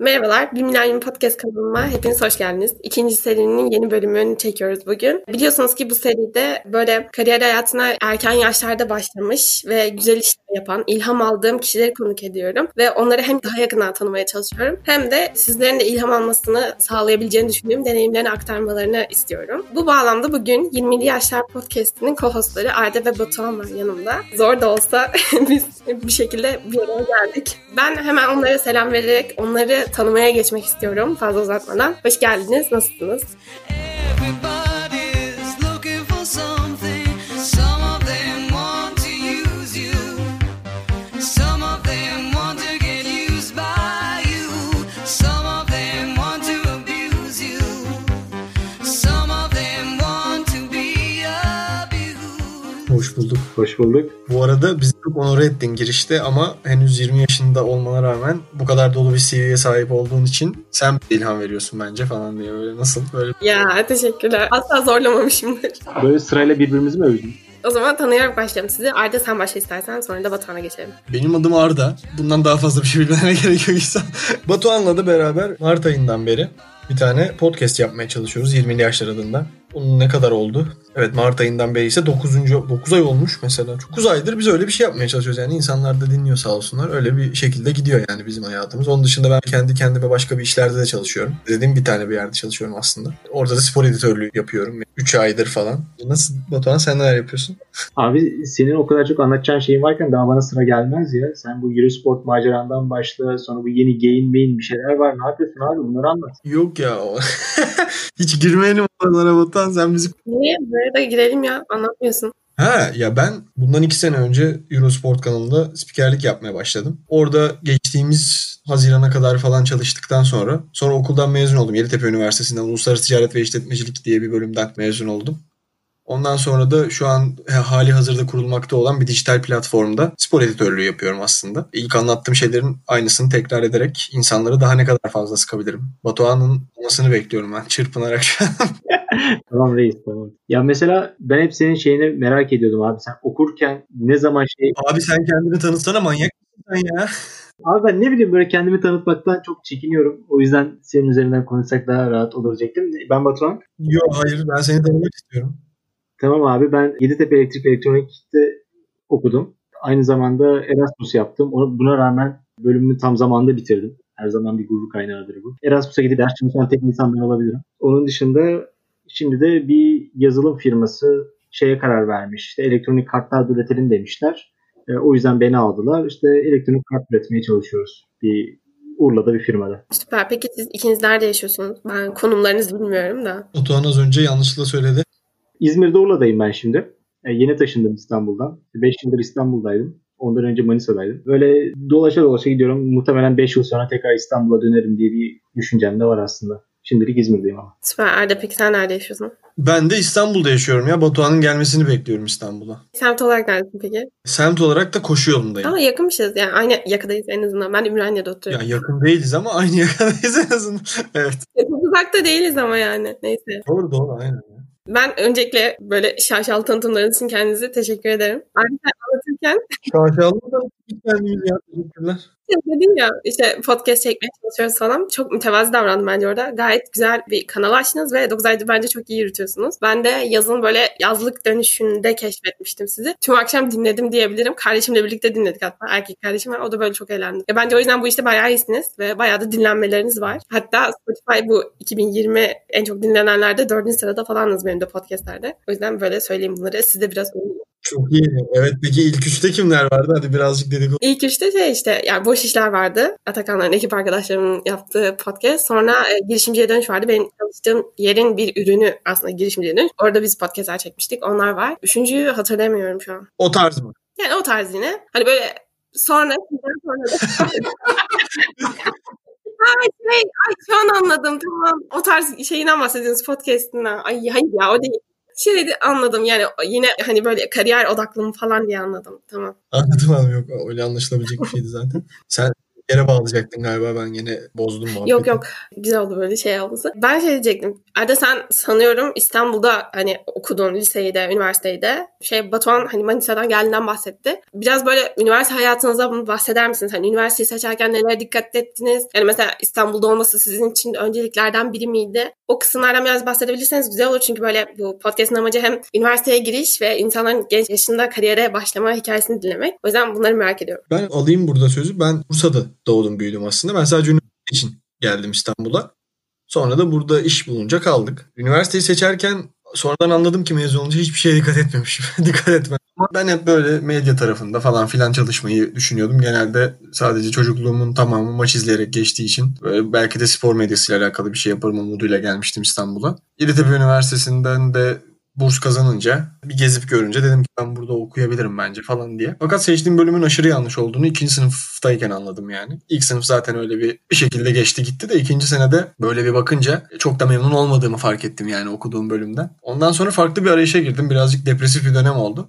Merhabalar, Bir Milenyum Podcast kanalıma hepiniz hoş geldiniz. İkinci serinin yeni bölümünü çekiyoruz bugün. Biliyorsunuz ki bu seride böyle kariyer hayatına erken yaşlarda başlamış ve güzel işler yapan, ilham aldığım kişileri konuk ediyorum. Ve onları hem daha yakından tanımaya çalışıyorum hem de sizlerin de ilham almasını sağlayabileceğini düşündüğüm deneyimlerini aktarmalarını istiyorum. Bu bağlamda bugün 20'li Yaşlar Podcast'inin co-hostları Arda ve Batuhan var yanımda. Zor da olsa biz bir şekilde bir araya geldik. Ben hemen onlara selam vererek onları tanımaya geçmek istiyorum fazla uzatmadan. Hoş geldiniz, nasılsınız? Hoş Hoş bulduk. Bu arada bizi çok onore ettin girişte ama henüz 20 yaşında olmana rağmen bu kadar dolu bir CV'ye sahip olduğun için sen ilham veriyorsun bence falan diye böyle nasıl böyle. Ya teşekkürler. Asla zorlamamışımdır. Böyle sırayla birbirimizi mi övdün? O zaman tanıyarak başlayalım sizi. Arda sen başla istersen sonra da Batuhan'a geçelim. Benim adım Arda. Bundan daha fazla bir şey bilmene gerek yok insan. Batuhan'la da beraber Mart ayından beri bir tane podcast yapmaya çalışıyoruz 20'li yaşlar adında. Onun ne kadar oldu? Evet Mart ayından beri ise 9. 9 ay olmuş mesela. 9 aydır biz öyle bir şey yapmaya çalışıyoruz. Yani insanlar da dinliyor sağ olsunlar. Öyle bir şekilde gidiyor yani bizim hayatımız. Onun dışında ben kendi kendime başka bir işlerde de çalışıyorum. Dediğim bir tane bir yerde çalışıyorum aslında. Orada da spor editörlüğü yapıyorum. 3 aydır falan. Nasıl Batuhan sen neler yapıyorsun? Abi senin o kadar çok anlatacağın şeyin varken daha bana sıra gelmez ya. Sen bu Eurosport macerandan başla sonra bu yeni gain main bir şeyler var. Ne yapıyorsun abi bunları anlat. Yok ya. Hiç girmeyelim oralara Batuhan sen bizi... Niye? Böyle de girelim ya anlatmıyorsun. Ha ya ben bundan iki sene önce Eurosport kanalında spikerlik yapmaya başladım. Orada geçtiğimiz Haziran'a kadar falan çalıştıktan sonra sonra okuldan mezun oldum. Yeditepe Üniversitesi'nden Uluslararası Ticaret ve İşletmecilik diye bir bölümden mezun oldum. Ondan sonra da şu an hali hazırda kurulmakta olan bir dijital platformda spor editörlüğü yapıyorum aslında. İlk anlattığım şeylerin aynısını tekrar ederek insanları daha ne kadar fazla sıkabilirim. Batuhan'ın olmasını bekliyorum ben çırpınarak tamam reis tamam. Ya mesela ben hep senin şeyini merak ediyordum abi. Sen okurken ne zaman şey... Abi sen kendini tanıtsana manyak mısın ya? Abi ben ne bileyim böyle kendimi tanıtmaktan çok çekiniyorum. O yüzden senin üzerinden konuşsak daha rahat olur diyecektim. Ben Batuhan. Yok hayır ben seni tanımak istiyorum. Tamam abi ben Yeditepe Elektrik Elektronik'te okudum. Aynı zamanda Erasmus yaptım. Buna rağmen bölümümü tam zamanda bitirdim. Her zaman bir gurur kaynağıdır bu. Erasmus'a gidip ders çalışan tek insandan olabilirim. Onun dışında şimdi de bir yazılım firması şeye karar vermiş. İşte elektronik kartlar üretelim demişler. E, o yüzden beni aldılar. İşte elektronik kart üretmeye çalışıyoruz. Bir Urla'da bir firmada. Süper. Peki siz ikiniz nerede yaşıyorsunuz? Ben konumlarınızı bilmiyorum da. Otuğan az önce yanlışlıkla söyledi. İzmir'de Urla'dayım ben şimdi. E, yeni taşındım İstanbul'dan. 5 yıldır İstanbul'daydım. Ondan önce Manisa'daydım. Böyle dolaşa dolaşa gidiyorum. Muhtemelen 5 yıl sonra tekrar İstanbul'a dönerim diye bir düşüncem de var aslında. Şimdilik İzmir'deyim ama. Süper. Arda peki sen nerede yaşıyorsun? Ben de İstanbul'da yaşıyorum ya. Batuhan'ın gelmesini bekliyorum İstanbul'a. Semt olarak neredesin peki? Semt olarak da koşu yolundayım. Ama yakınmışız yani aynı yakadayız en azından. Ben Ümraniye'de oturuyorum. Ya yakın değiliz ama aynı yakadayız en azından. evet. Çok uzakta değiliz ama yani. Neyse. Doğru doğru aynen. Ben öncelikle böyle şaşalı tanıtımlarınız için kendinize teşekkür ederim. Sen anlatırken... Şaşalı kendimiz ya? Teşekkürler. Dedin ya işte podcast çekmeye çalışıyoruz falan. Çok mütevazi davrandım bence orada. Gayet güzel bir kanal açtınız ve 9 aydır bence çok iyi yürütüyorsunuz. Ben de yazın böyle yazlık dönüşünde keşfetmiştim sizi. Tüm akşam dinledim diyebilirim. Kardeşimle birlikte dinledik hatta. Erkek kardeşim var. O da böyle çok eğlendi. Ya bence o yüzden bu işte bayağı iyisiniz ve bayağı da dinlenmeleriniz var. Hatta Spotify bu 2020 en çok dinlenenlerde 4. sırada falanız benim de podcastlerde. O yüzden böyle söyleyeyim bunları. Siz de biraz çok iyi. Evet peki ilk üçte kimler vardı? Hadi birazcık dedik. İlk üçte şey işte yani boş işler vardı. Atakanların ekip arkadaşlarımın yaptığı podcast. Sonra e, girişimciye dönüş vardı. Benim çalıştığım yerin bir ürünü aslında girişimciye dönüş. Orada biz podcastler çekmiştik. Onlar var. Üçüncüyü hatırlamıyorum şu an. O tarz mı? Yani o tarz yine. Hani böyle sonra sonra da Ay şey, ay şu an anladım tamam. O tarz şeyinden bahsediyorsunuz podcast'inden. Ay hayır ya o değil şeydi anladım yani yine hani böyle kariyer odaklı mı falan diye anladım. Tamam. Anladım abi yok öyle anlaşılabilecek bir şeydi zaten. Sen yere bağlayacaktın galiba ben yine bozdum muhabbeti. Yok yok güzel oldu böyle şey olması. Ben şey diyecektim. Arda sen sanıyorum İstanbul'da hani okudun liseyi de üniversiteyi de. Şey Batuhan hani Manisa'dan geldiğinden bahsetti. Biraz böyle üniversite hayatınızda bunu bahseder misiniz? Hani üniversiteyi seçerken nelere dikkat ettiniz? Yani mesela İstanbul'da olması sizin için önceliklerden biri miydi? O kısımlardan biraz bahsedebilirseniz güzel olur. Çünkü böyle bu podcast'ın amacı hem üniversiteye giriş ve insanların genç yaşında kariyere başlama hikayesini dinlemek. O yüzden bunları merak ediyorum. Ben alayım burada sözü. Ben Bursa'da doğdum büyüdüm aslında. Ben sadece üniversite için geldim İstanbul'a. Sonra da burada iş bulunca kaldık. Üniversiteyi seçerken sonradan anladım ki mezun olunca hiçbir şeye dikkat etmemişim. dikkat etmedim. Ama ben hep böyle medya tarafında falan filan çalışmayı düşünüyordum. Genelde sadece çocukluğumun tamamı maç izleyerek geçtiği için böyle belki de spor medyasıyla alakalı bir şey yaparım umuduyla gelmiştim İstanbul'a. Yeditepe Üniversitesi'nden de burs kazanınca bir gezip görünce dedim ki ben burada okuyabilirim bence falan diye. Fakat seçtiğim bölümün aşırı yanlış olduğunu ikinci sınıftayken anladım yani. İlk sınıf zaten öyle bir bir şekilde geçti gitti de ikinci senede böyle bir bakınca çok da memnun olmadığımı fark ettim yani okuduğum bölümden. Ondan sonra farklı bir arayışa girdim. Birazcık depresif bir dönem oldu.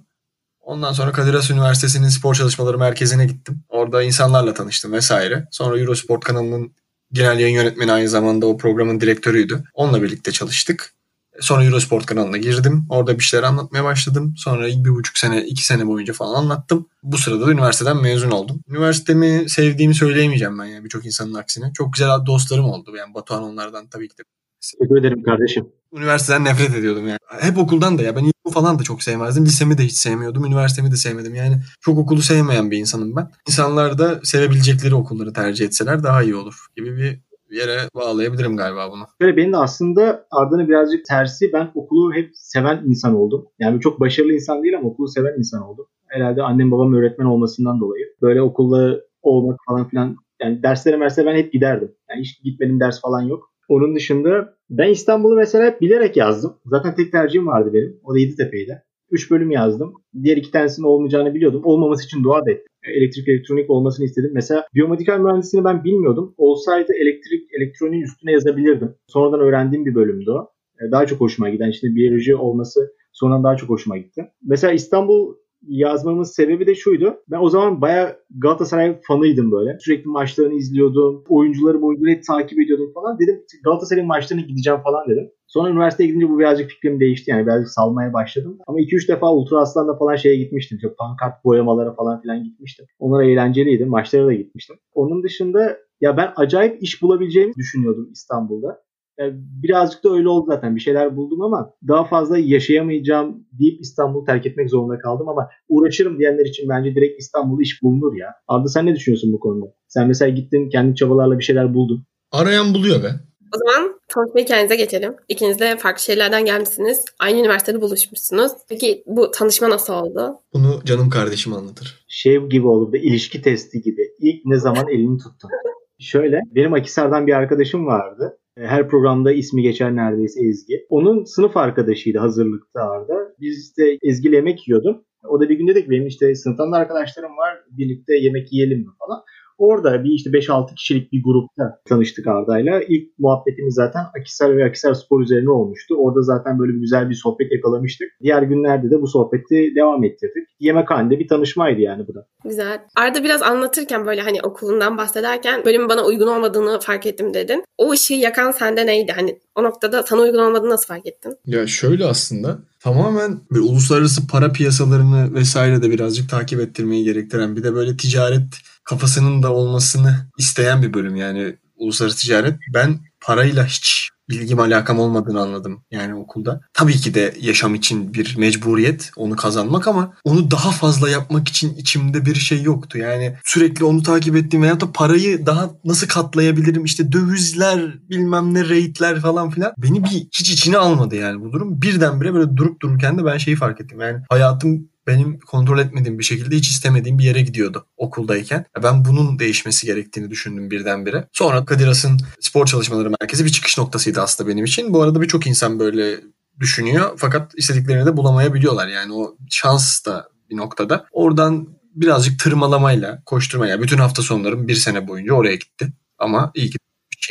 Ondan sonra Kadir Has Üniversitesi'nin spor çalışmaları merkezine gittim. Orada insanlarla tanıştım vesaire. Sonra Eurosport kanalının genel yayın yönetmeni aynı zamanda o programın direktörüydü. Onunla birlikte çalıştık. Sonra Eurosport kanalına girdim. Orada bir şeyler anlatmaya başladım. Sonra bir buçuk sene, iki sene boyunca falan anlattım. Bu sırada da üniversiteden mezun oldum. Üniversitemi sevdiğimi söyleyemeyeceğim ben yani birçok insanın aksine. Çok güzel dostlarım oldu. Yani Batuhan onlardan tabii ki de. Teşekkür ederim kardeşim. Üniversiteden nefret ediyordum yani. Hep okuldan da ya. Ben ilkokul falan da çok sevmezdim. Lisemi de hiç sevmiyordum. Üniversitemi de sevmedim. Yani çok okulu sevmeyen bir insanım ben. İnsanlar da sevebilecekleri okulları tercih etseler daha iyi olur gibi bir yere bağlayabilirim galiba bunu. Böyle benim de aslında Arda'nın birazcık tersi. Ben okulu hep seven insan oldum. Yani çok başarılı insan değil ama okulu seven insan oldum. Herhalde annem babam öğretmen olmasından dolayı. Böyle okulda olmak falan filan yani derslere mesela ben hep giderdim. Yani hiç gitmedim ders falan yok. Onun dışında ben İstanbul'u mesela hep bilerek yazdım. Zaten tek tercihim vardı benim. O da Yeditepe'ydi. 3 bölüm yazdım. Diğer iki tanesinin olmayacağını biliyordum. Olmaması için dua da ettim. Elektrik elektronik olmasını istedim. Mesela biyomedikal mühendisliğini ben bilmiyordum. Olsaydı elektrik elektroniğin üstüne yazabilirdim. Sonradan öğrendiğim bir bölümdü o. E, daha çok hoşuma giden. İşte biyoloji olması sonradan daha çok hoşuma gitti. Mesela İstanbul yazmamın sebebi de şuydu. Ben o zaman bayağı Galatasaray fanıydım böyle. Sürekli maçlarını izliyordum. Oyuncuları hep takip ediyordum falan. Dedim Galatasaray'ın maçlarına gideceğim falan dedim. Sonra üniversiteye gidince bu birazcık fikrim değişti. Yani birazcık salmaya başladım. Ama 2-3 defa Ultra Aslan'da falan şeye gitmiştim. İşte pankart boyamalara falan filan gitmiştim. Onlar eğlenceliydi. Maçlara da gitmiştim. Onun dışında ya ben acayip iş bulabileceğimi düşünüyordum İstanbul'da. Yani birazcık da öyle oldu zaten. Bir şeyler buldum ama daha fazla yaşayamayacağım deyip İstanbul'u terk etmek zorunda kaldım ama uğraşırım diyenler için bence direkt İstanbul'da iş bulunur ya. Arda sen ne düşünüyorsun bu konuda? Sen mesela gittin kendi çabalarla bir şeyler buldun. Arayan buluyor be. O zaman tanışma hikayenize geçelim. İkiniz de farklı şeylerden gelmişsiniz. Aynı üniversitede buluşmuşsunuz. Peki bu tanışma nasıl oldu? Bunu canım kardeşim anlatır. Şey gibi oldu da ilişki testi gibi. İlk ne zaman elini tuttun? Şöyle benim Akisar'dan bir arkadaşım vardı. Her programda ismi geçer neredeyse Ezgi. Onun sınıf arkadaşıydı hazırlıkta Arda. Biz de Ezgi ile yemek yiyordum. O da bir gün dedik benim işte sınıftan da arkadaşlarım var birlikte yemek yiyelim mi falan. Orada bir işte 5-6 kişilik bir grupta tanıştık Arda'yla. İlk muhabbetimiz zaten Akisar ve Akisar Spor üzerine olmuştu. Orada zaten böyle bir güzel bir sohbet yakalamıştık. Diğer günlerde de bu sohbeti devam ettirdik. Yemekhanede bir tanışmaydı yani bu da. Güzel. Arda biraz anlatırken böyle hani okulundan bahsederken bölümün bana uygun olmadığını fark ettim dedin. O ışığı yakan sende neydi? Hani o noktada sana uygun olmadığını nasıl fark ettin? Ya şöyle aslında tamamen bir uluslararası para piyasalarını vesaire de birazcık takip ettirmeyi gerektiren bir de böyle ticaret kafasının da olmasını isteyen bir bölüm yani uluslararası ticaret. Ben parayla hiç bilgim alakam olmadığını anladım yani okulda. Tabii ki de yaşam için bir mecburiyet onu kazanmak ama onu daha fazla yapmak için içimde bir şey yoktu. Yani sürekli onu takip ettiğim veyahut da parayı daha nasıl katlayabilirim işte dövizler bilmem ne rate'ler falan filan beni bir hiç içine almadı yani bu durum. Birdenbire böyle durup dururken de ben şeyi fark ettim yani hayatım benim kontrol etmediğim bir şekilde hiç istemediğim bir yere gidiyordu okuldayken. Ben bunun değişmesi gerektiğini düşündüm birdenbire. Sonra Kadir Has'ın spor çalışmaları merkezi bir çıkış noktasıydı aslında benim için. Bu arada birçok insan böyle düşünüyor fakat istediklerini de bulamayabiliyorlar. Yani o şans da bir noktada. Oradan birazcık tırmalamayla, koşturmaya bütün hafta sonlarım bir sene boyunca oraya gitti. Ama iyi ki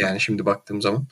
yani şimdi baktığım zaman.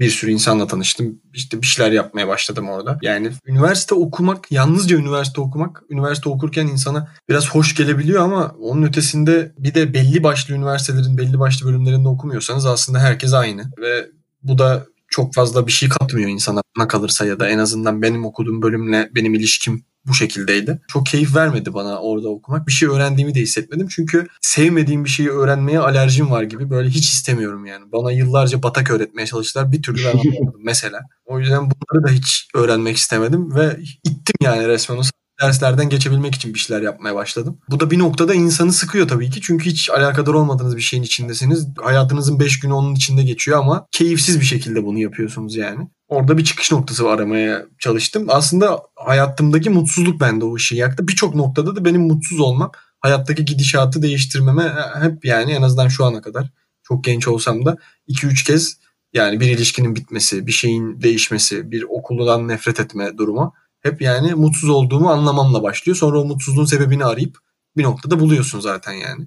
Bir sürü insanla tanıştım. İşte bir şeyler yapmaya başladım orada. Yani üniversite okumak, yalnızca üniversite okumak, üniversite okurken insana biraz hoş gelebiliyor ama onun ötesinde bir de belli başlı üniversitelerin belli başlı bölümlerinde okumuyorsanız aslında herkes aynı. Ve bu da çok fazla bir şey katmıyor insana kalırsa ya da en azından benim okuduğum bölümle benim ilişkim bu şekildeydi. Çok keyif vermedi bana orada okumak. Bir şey öğrendiğimi de hissetmedim. Çünkü sevmediğim bir şeyi öğrenmeye alerjim var gibi. Böyle hiç istemiyorum yani. Bana yıllarca batak öğretmeye çalıştılar. Bir türlü ben anlamadım mesela. O yüzden bunları da hiç öğrenmek istemedim ve ittim yani resmen o derslerden geçebilmek için bir şeyler yapmaya başladım. Bu da bir noktada insanı sıkıyor tabii ki. Çünkü hiç alakadar olmadığınız bir şeyin içindesiniz. Hayatınızın 5 günü onun içinde geçiyor ama keyifsiz bir şekilde bunu yapıyorsunuz yani. Orada bir çıkış noktası aramaya çalıştım. Aslında hayatımdaki mutsuzluk bende o işi yaktı. Birçok noktada da benim mutsuz olmam hayattaki gidişatı değiştirmeme hep yani en azından şu ana kadar çok genç olsam da 2-3 kez yani bir ilişkinin bitmesi, bir şeyin değişmesi, bir okuldan nefret etme durumu hep yani mutsuz olduğumu anlamamla başlıyor. Sonra o mutsuzluğun sebebini arayıp bir noktada buluyorsun zaten yani.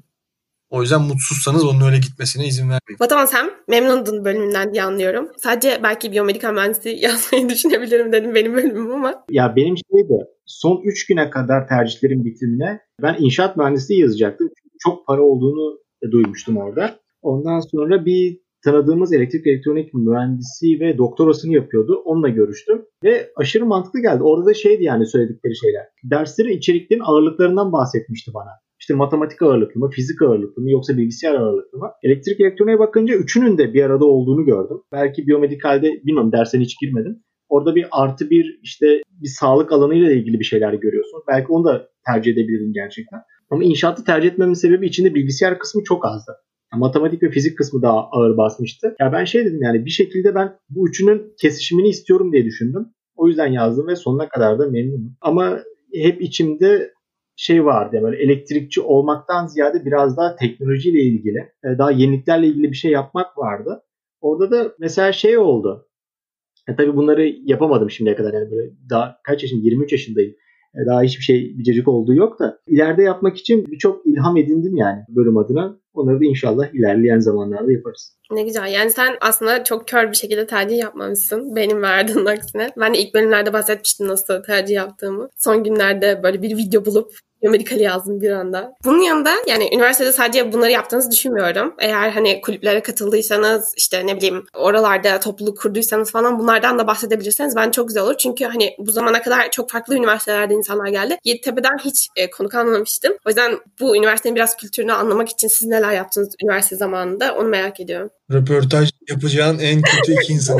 O yüzden mutsuzsanız onun öyle gitmesine izin vermeyin. Batuhan sen memnundun bölümünden diye anlıyorum. Sadece belki biyomedikal mühendisliği yazmayı düşünebilirim dedim benim bölümüm ama. Ya benim şey de son 3 güne kadar tercihlerin bitimine ben inşaat mühendisliği yazacaktım. Çünkü çok para olduğunu duymuştum orada. Ondan sonra bir tanıdığımız elektrik elektronik mühendisi ve doktorasını yapıyordu. Onunla görüştüm ve aşırı mantıklı geldi. Orada da şeydi yani söyledikleri şeyler. Dersleri içeriklerin ağırlıklarından bahsetmişti bana. İşte matematik ağırlıklı mı, fizik ağırlıklı mı yoksa bilgisayar ağırlıklı mı? Elektrik elektroniğe bakınca üçünün de bir arada olduğunu gördüm. Belki biyomedikalde bilmiyorum dersine hiç girmedim. Orada bir artı bir işte bir sağlık alanıyla ilgili bir şeyler görüyorsun. Belki onu da tercih edebilirdin gerçekten. Ama inşaatı tercih etmemin sebebi içinde bilgisayar kısmı çok azdı. Matematik ve fizik kısmı daha ağır basmıştı. Ya ben şey dedim yani bir şekilde ben bu üçünün kesişimini istiyorum diye düşündüm. O yüzden yazdım ve sonuna kadar da memnunum. Ama hep içimde şey vardı yani elektrikçi olmaktan ziyade biraz daha teknolojiyle ilgili, e, daha yeniliklerle ilgili bir şey yapmak vardı. Orada da mesela şey oldu. E tabii bunları yapamadım şimdiye kadar yani böyle daha kaç yaşım 23 yaşındayım. E daha hiçbir şey bir olduğu yok da ileride yapmak için birçok ilham edindim yani bölüm adına. Onları da inşallah ilerleyen zamanlarda yaparız. Ne güzel. Yani sen aslında çok kör bir şekilde tercih yapmamışsın. Benim verdiğin aksine. Ben de ilk bölümlerde bahsetmiştim nasıl tercih yaptığımı. Son günlerde böyle bir video bulup Medikali yazdım bir anda. Bunun yanında yani üniversitede sadece bunları yaptığınızı düşünmüyorum. Eğer hani kulüplere katıldıysanız işte ne bileyim oralarda topluluk kurduysanız falan bunlardan da bahsedebilirseniz ben çok güzel olur. Çünkü hani bu zamana kadar çok farklı üniversitelerde insanlar geldi. Yeditepe'den hiç e, konuk almamıştım. O yüzden bu üniversitenin biraz kültürünü anlamak için siz neler yaptınız üniversite zamanında onu merak ediyorum. Röportaj yapacağın en kötü iki insan.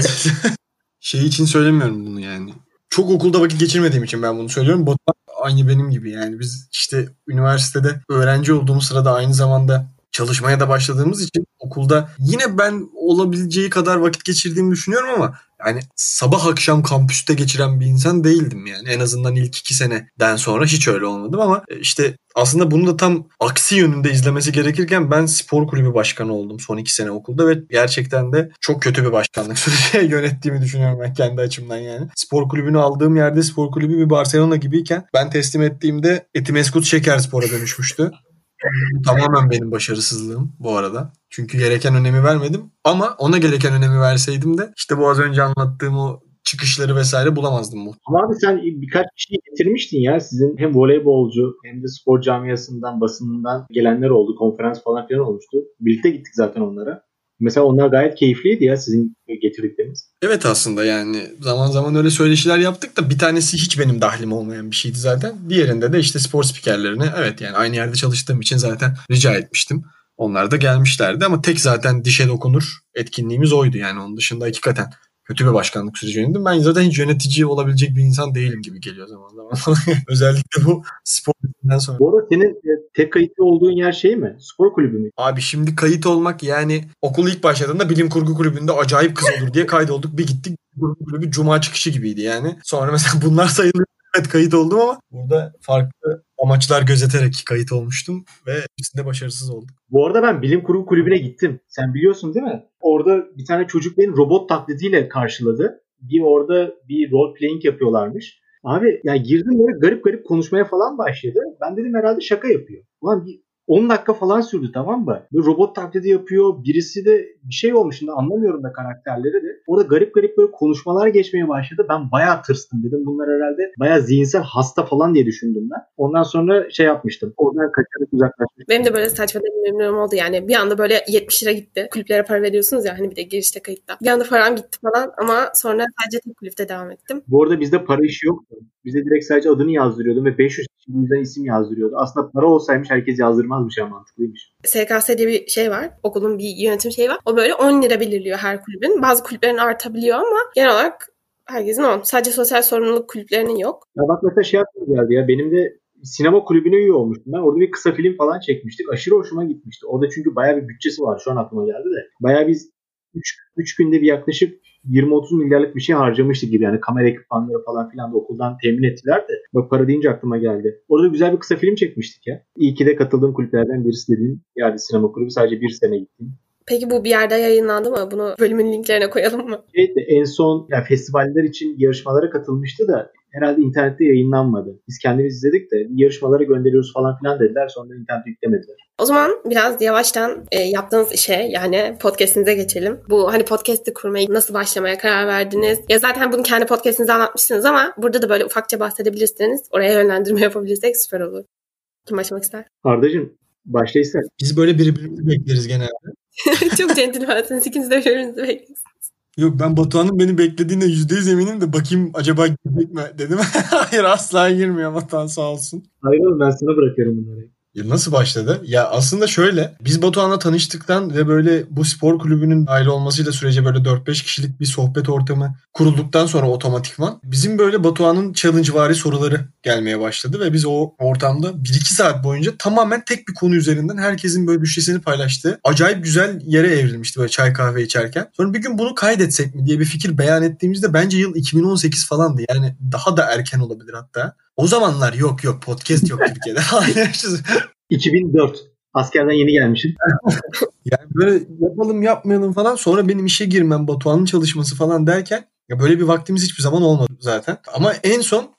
şey için söylemiyorum bunu yani. Çok okulda vakit geçirmediğim için ben bunu söylüyorum. Batuhan aynı benim gibi yani. Biz işte üniversitede öğrenci olduğumuz sırada aynı zamanda çalışmaya da başladığımız için okulda yine ben olabileceği kadar vakit geçirdiğimi düşünüyorum ama yani sabah akşam kampüste geçiren bir insan değildim yani. En azından ilk iki seneden sonra hiç öyle olmadım ama e, işte aslında bunu da tam aksi yönünde izlemesi gerekirken ben spor kulübü başkanı oldum son iki sene okulda ve gerçekten de çok kötü bir başkanlık süreci yönettiğimi düşünüyorum ben kendi açımdan yani. Spor kulübünü aldığım yerde spor kulübü bir Barcelona gibiyken ben teslim ettiğimde Etimeskut Şeker Spor'a dönüşmüştü. Tamamen benim başarısızlığım bu arada. Çünkü gereken önemi vermedim. Ama ona gereken önemi verseydim de işte bu az önce anlattığım o çıkışları vesaire bulamazdım mu? Ama abi sen birkaç kişi getirmiştin ya. Sizin hem voleybolcu hem de spor camiasından, basınından gelenler oldu. Konferans falan filan olmuştu. Birlikte gittik zaten onlara. Mesela onlar gayet keyifliydi ya sizin getirdikleriniz. Evet aslında yani zaman zaman öyle söyleşiler yaptık da bir tanesi hiç benim dahlim olmayan bir şeydi zaten. Diğerinde de işte spor spikerlerine evet yani aynı yerde çalıştığım için zaten rica etmiştim. Onlar da gelmişlerdi ama tek zaten dişe dokunur etkinliğimiz oydu yani onun dışında hakikaten kötü bir başkanlık süreci yönettim. Ben zaten hiç yönetici olabilecek bir insan değilim gibi geliyor zaman zaman. Özellikle bu spordan sonra. Bu arada senin e, tek kayıtlı olduğun yer şey mi? Spor kulübü mü? Abi şimdi kayıt olmak yani okul ilk başladığında bilim kurgu kulübünde acayip kız olur diye kaydolduk. Bir gittik kurgu kulübü cuma çıkışı gibiydi yani. Sonra mesela bunlar sayılıyor. Evet kayıt oldum ama burada farklı amaçlar gözeterek kayıt olmuştum ve ikisinde başarısız oldum. Bu arada ben bilim kurgu kulübüne gittim. Sen biliyorsun değil mi? Orada bir tane çocuk beni robot taklidiyle karşıladı. Bir orada bir role playing yapıyorlarmış. Abi yani girdim böyle garip garip konuşmaya falan başladı. Ben dedim herhalde şaka yapıyor. Ulan bir 10 dakika falan sürdü tamam mı? Böyle robot taklidi yapıyor. Birisi de bir şey olmuş şimdi anlamıyorum da karakterleri de. Orada garip garip böyle konuşmalar geçmeye başladı. Ben bayağı tırstım dedim. Bunlar herhalde bayağı zihinsel hasta falan diye düşündüm ben. Ondan sonra şey yapmıştım. Oradan kaçarak uzaklaşmıştım. Benim de böyle saçma deneyimlerim oldu yani. Bir anda böyle 70 lira gitti. Kulüplere para veriyorsunuz ya hani bir de girişte kayıtta. Bir anda param gitti falan ama sonra sadece tek kulüpte devam ettim. Bu arada bizde para işi yoktu. Bize direkt sadece adını yazdırıyordum ve 500 kişiden isim yazdırıyordu. Aslında para olsaymış herkes yazdırmazmış ya mantıklıymış. SKS diye bir şey var. Okulun bir yönetim şeyi var. O böyle 10 lira belirliyor her kulübün. Bazı kulüplerin artabiliyor ama genel olarak herkesin 10. Sadece sosyal sorumluluk kulüplerinin yok. Ya bak mesela şey aklıma geldi ya. Benim de sinema kulübüne üye olmuştum ben. Orada bir kısa film falan çekmiştik. Aşırı hoşuma gitmişti. Orada çünkü bayağı bir bütçesi var. Şu an aklıma geldi de. Bayağı biz 3 günde bir yaklaşık 20-30 milyarlık bir şey harcamıştık gibi. Yani kamera ekipmanları falan filan da okuldan temin ettiler de. Bak para deyince aklıma geldi. Orada güzel bir kısa film çekmiştik ya. İyi ki de katıldığım kulüplerden birisi dediğim yani sinema kulübü sadece bir sene gittim. Peki bu bir yerde yayınlandı mı? Bunu bölümün linklerine koyalım mı? Evet, en son yani festivaller için yarışmalara katılmıştı da herhalde internette yayınlanmadı. Biz kendimiz izledik de yarışmalara gönderiyoruz falan filan dediler. Sonra internette yüklemediler. O zaman biraz yavaştan e, yaptığınız işe yani podcast'inize geçelim. Bu hani podcast'i kurmayı nasıl başlamaya karar verdiniz? Ya zaten bunu kendi podcast'inizde anlatmışsınız ama burada da böyle ufakça bahsedebilirsiniz. Oraya yönlendirme yapabilirsek süper olur. Kim başlamak ister? Ardacığım başla ister. Biz böyle birbirimizi bekleriz genelde. Çok centilmensiniz. İkiniz de birbirinizi bekliyorsunuz. Yok ben Batuhan'ın beni beklediğine %100 eminim de bakayım acaba girecek mi dedim. Hayır asla girmiyor Batuhan sağ olsun. Hayır oğlum ben sana bırakıyorum bunları. Ya nasıl başladı? Ya aslında şöyle. Biz Batuhan'la tanıştıktan ve böyle bu spor kulübünün dahil olmasıyla sürece böyle 4-5 kişilik bir sohbet ortamı kurulduktan sonra otomatikman bizim böyle Batuhan'ın challenge soruları gelmeye başladı ve biz o ortamda 1-2 saat boyunca tamamen tek bir konu üzerinden herkesin böyle düşüncesini paylaştığı acayip güzel yere evrilmişti böyle çay kahve içerken. Sonra bir gün bunu kaydetsek mi diye bir fikir beyan ettiğimizde bence yıl 2018 falandı. Yani daha da erken olabilir hatta. O zamanlar yok yok podcast yok Türkiye'de. 2004. Askerden yeni gelmişim. yani böyle yapalım yapmayalım falan. Sonra benim işe girmem, Batuhan'ın çalışması falan derken ya böyle bir vaktimiz hiçbir zaman olmadı zaten. Ama en son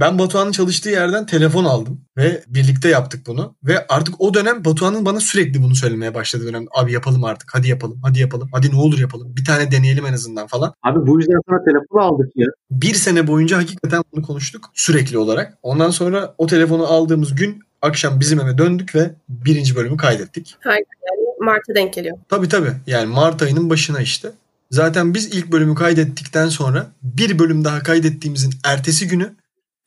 ben Batuhan'ın çalıştığı yerden telefon aldım ve birlikte yaptık bunu. Ve artık o dönem Batuhan'ın bana sürekli bunu söylemeye başladı dönem. Abi yapalım artık hadi yapalım hadi yapalım hadi ne olur yapalım bir tane deneyelim en azından falan. Abi bu yüzden sana telefon aldık ya. Bir sene boyunca hakikaten bunu konuştuk sürekli olarak. Ondan sonra o telefonu aldığımız gün akşam bizim eve döndük ve birinci bölümü kaydettik. Harika yani Mart'a denk geliyor. Tabii tabii yani Mart ayının başına işte. Zaten biz ilk bölümü kaydettikten sonra bir bölüm daha kaydettiğimizin ertesi günü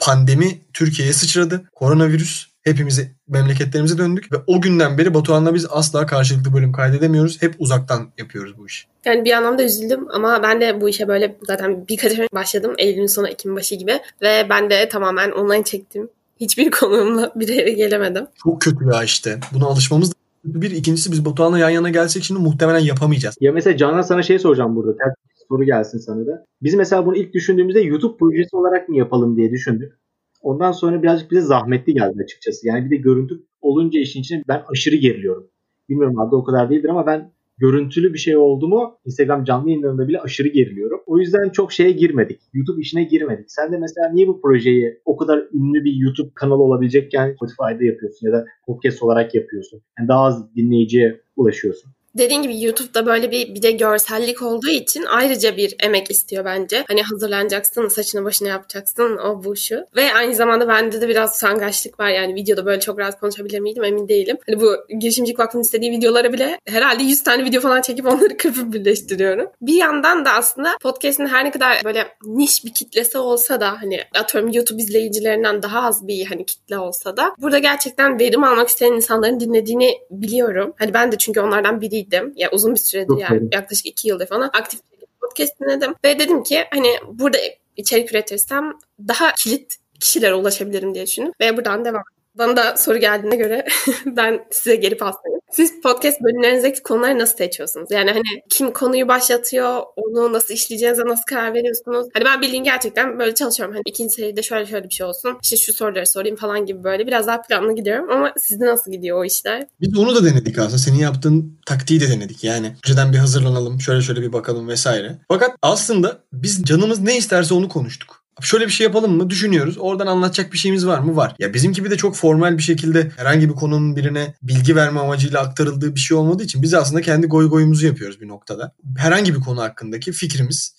pandemi Türkiye'ye sıçradı. Koronavirüs hepimizi memleketlerimize döndük ve o günden beri Batuhan'la biz asla karşılıklı bölüm kaydedemiyoruz. Hep uzaktan yapıyoruz bu işi. Yani bir anlamda üzüldüm ama ben de bu işe böyle zaten birkaç ay başladım. Eylül'ün sonu Ekim başı gibi ve ben de tamamen online çektim. Hiçbir konuğumla bir yere gelemedim. Çok kötü ya işte. Buna alışmamız bir ikincisi biz Batuhan'la yan yana gelsek şimdi muhtemelen yapamayacağız. Ya mesela Canan sana şey soracağım burada. Ters soru gelsin sana da. Biz mesela bunu ilk düşündüğümüzde YouTube projesi olarak mı yapalım diye düşündük. Ondan sonra birazcık bize zahmetli geldi açıkçası. Yani bir de görüntü olunca işin içine ben aşırı geriliyorum. Bilmiyorum adı o kadar değildir ama ben görüntülü bir şey oldu mu Instagram canlı yayınlarında bile aşırı geriliyorum. O yüzden çok şeye girmedik. YouTube işine girmedik. Sen de mesela niye bu projeyi o kadar ünlü bir YouTube kanalı olabilecekken Spotify'da yapıyorsun ya da podcast olarak yapıyorsun? Yani daha az dinleyiciye ulaşıyorsun dediğin gibi YouTube'da böyle bir bir de görsellik olduğu için ayrıca bir emek istiyor bence. Hani hazırlanacaksın, saçını başını yapacaksın, o bu şu. Ve aynı zamanda bende de biraz sangaçlık var. Yani videoda böyle çok rahat konuşabilir miydim emin değilim. Hani bu girişimcilik vakfının istediği videolara bile herhalde 100 tane video falan çekip onları kırpıp birleştiriyorum. Bir yandan da aslında podcast'in her ne kadar böyle niş bir kitlesi olsa da hani atıyorum YouTube izleyicilerinden daha az bir hani kitle olsa da burada gerçekten verim almak isteyen insanların dinlediğini biliyorum. Hani ben de çünkü onlardan biri biriydim. Ya uzun bir süredir yani yaklaşık iki yıldır falan aktif podcast dinledim. Ve dedim ki hani burada içerik üretirsem daha kilit kişilere ulaşabilirim diye düşündüm. Ve buradan devam. Bana da soru geldiğine göre ben size geri paslayayım. Siz podcast bölümlerinizdeki konuları nasıl seçiyorsunuz? Yani hani kim konuyu başlatıyor, onu nasıl işleyeceğinize nasıl karar veriyorsunuz? Hani ben bildiğin gerçekten böyle çalışıyorum. Hani ikinci seride şöyle şöyle bir şey olsun. İşte şu soruları sorayım falan gibi böyle biraz daha planlı gidiyorum. Ama sizde nasıl gidiyor o işler? Biz onu da denedik aslında. Senin yaptığın taktiği de denedik. Yani önceden bir hazırlanalım, şöyle şöyle bir bakalım vesaire. Fakat aslında biz canımız ne isterse onu konuştuk. Şöyle bir şey yapalım mı? Düşünüyoruz. Oradan anlatacak bir şeyimiz var mı? Var. Ya bizim gibi de çok formal bir şekilde herhangi bir konunun birine bilgi verme amacıyla aktarıldığı bir şey olmadığı için biz aslında kendi goy goyumuzu yapıyoruz bir noktada. Herhangi bir konu hakkındaki fikrimiz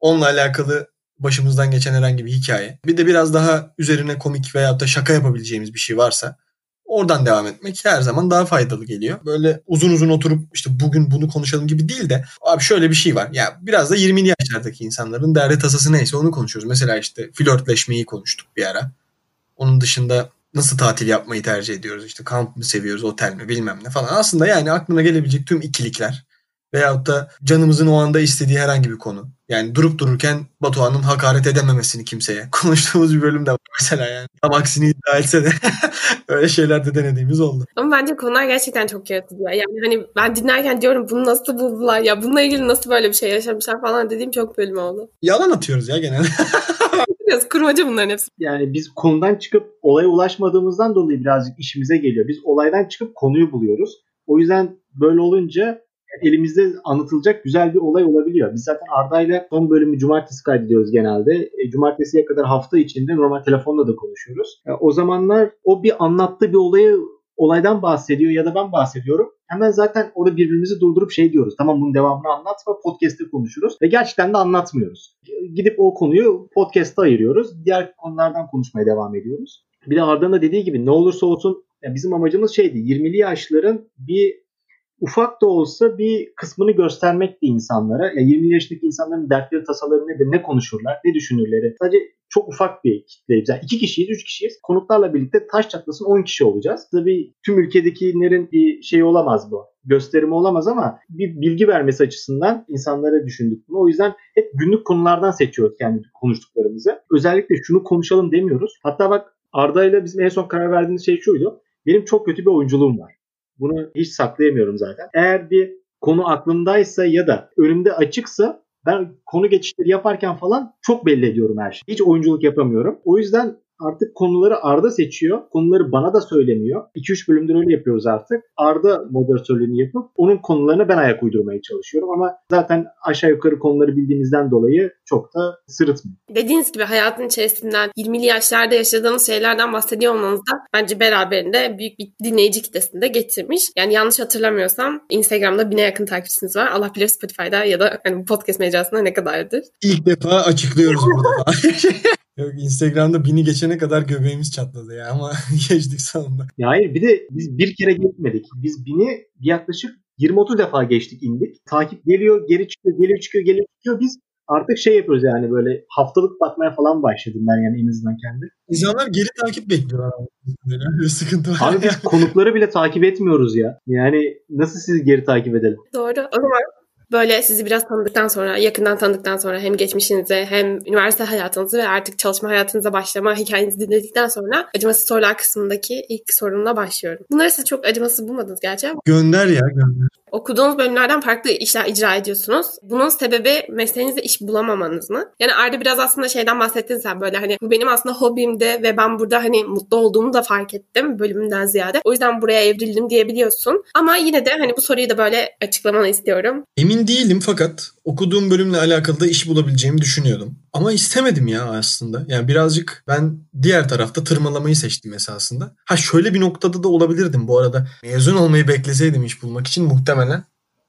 onunla alakalı başımızdan geçen herhangi bir hikaye. Bir de biraz daha üzerine komik veya da şaka yapabileceğimiz bir şey varsa oradan devam etmek her zaman daha faydalı geliyor. Böyle uzun uzun oturup işte bugün bunu konuşalım gibi değil de abi şöyle bir şey var. Ya biraz da 20'li yaşlardaki insanların derdi tasası neyse onu konuşuyoruz. Mesela işte flörtleşmeyi konuştuk bir ara. Onun dışında nasıl tatil yapmayı tercih ediyoruz? İşte kamp mı seviyoruz, otel mi bilmem ne falan. Aslında yani aklına gelebilecek tüm ikilikler veyahut da canımızın o anda istediği herhangi bir konu. Yani durup dururken Batuhan'ın hakaret edememesini kimseye. Konuştuğumuz bir bölüm de var mesela yani. Tam aksini iddia etse de öyle şeyler de denediğimiz oldu. Ama bence konular gerçekten çok yaratıcı. Yani hani ben dinlerken diyorum bunu nasıl buldular ya bununla ilgili nasıl böyle bir şey yaşamışlar falan dediğim çok bölüm oldu. Yalan atıyoruz ya genelde. Biraz kurmaca bunların hepsi. Yani biz konudan çıkıp olaya ulaşmadığımızdan dolayı birazcık işimize geliyor. Biz olaydan çıkıp konuyu buluyoruz. O yüzden böyle olunca elimizde anlatılacak güzel bir olay olabiliyor. Biz zaten Arda ile son bölümü cumartesi kaydediyoruz genelde. E, cumartesiye kadar hafta içinde normal telefonla da konuşuyoruz. E, o zamanlar o bir anlattığı bir olayı olaydan bahsediyor ya da ben bahsediyorum. Hemen zaten orada birbirimizi durdurup şey diyoruz. Tamam bunun devamını anlatma podcast'te konuşuruz. Ve gerçekten de anlatmıyoruz. Gidip o konuyu podcast'ta ayırıyoruz. Diğer konulardan konuşmaya devam ediyoruz. Bir de Arda'nın da dediği gibi ne olursa olsun bizim amacımız şeydi 20'li yaşların bir ufak da olsa bir kısmını göstermekti insanlara. Ya 20 yaşındaki insanların dertleri, tasaları nedir, ne konuşurlar, ne düşünürleri. Sadece çok ufak bir kitleyiz. Yani iki kişiyiz, üç kişiyiz. Konuklarla birlikte taş çatlasın 10 kişi olacağız. Tabii tüm ülkedekilerin bir şey olamaz bu. Gösterimi olamaz ama bir bilgi vermesi açısından insanlara düşündük bunu. O yüzden hep günlük konulardan seçiyoruz kendi konuştuklarımızı. Özellikle şunu konuşalım demiyoruz. Hatta bak Arda ile bizim en son karar verdiğimiz şey şuydu. Benim çok kötü bir oyunculuğum var. Bunu hiç saklayamıyorum zaten. Eğer bir konu aklımdaysa ya da önümde açıksa ben konu geçişleri yaparken falan çok belli ediyorum her şeyi. Hiç oyunculuk yapamıyorum. O yüzden artık konuları Arda seçiyor. Konuları bana da söylemiyor. 2-3 bölümdür öyle yapıyoruz artık. Arda moderatörlüğünü yapıp onun konularını ben ayak uydurmaya çalışıyorum. Ama zaten aşağı yukarı konuları bildiğimizden dolayı çok da sırıtmıyor. Dediğiniz gibi hayatın içerisinden 20'li yaşlarda yaşadığınız şeylerden bahsediyor olmanız da bence beraberinde büyük bir dinleyici kitlesini de getirmiş. Yani yanlış hatırlamıyorsam Instagram'da bine yakın takipçiniz var. Allah bilir Spotify'da ya da hani bu podcast mecrasında ne kadardır. İlk defa açıklıyoruz burada. Yok Instagram'da bini geçene kadar göbeğimiz çatladı ya ama geçtik sonunda. Ya hayır bir de biz bir kere geçmedik. Biz bini yaklaşık 20-30 defa geçtik indik. Takip geliyor, geri çıkıyor, geliyor çıkıyor, geliyor çıkıyor. Biz artık şey yapıyoruz yani böyle haftalık bakmaya falan başladım ben yani en azından kendi. İnsanlar geri takip bekliyorlar. Bir sıkıntı var. Abi biz konukları bile takip etmiyoruz ya. Yani nasıl sizi geri takip edelim? Doğru. O zaman Böyle sizi biraz tanıdıktan sonra, yakından tanıdıktan sonra hem geçmişinize hem üniversite hayatınızı ve artık çalışma hayatınıza başlama hikayenizi dinledikten sonra acımasız sorular kısmındaki ilk sorumla başlıyorum. Bunları siz çok acımasız bulmadınız gerçi ama. Gönder ya gönder. Okuduğunuz bölümlerden farklı işler icra ediyorsunuz. Bunun sebebi mesleğinizde iş bulamamanız mı? Yani Arda biraz aslında şeyden bahsettin sen böyle hani bu benim aslında hobimdi ve ben burada hani mutlu olduğumu da fark ettim bölümünden ziyade. O yüzden buraya evrildim diyebiliyorsun. Ama yine de hani bu soruyu da böyle açıklamanı istiyorum. Emin değilim fakat okuduğum bölümle alakalı da iş bulabileceğimi düşünüyordum. Ama istemedim ya aslında. Yani birazcık ben diğer tarafta tırmalamayı seçtim esasında. Ha şöyle bir noktada da olabilirdim bu arada. Mezun olmayı bekleseydim iş bulmak için muhtemelen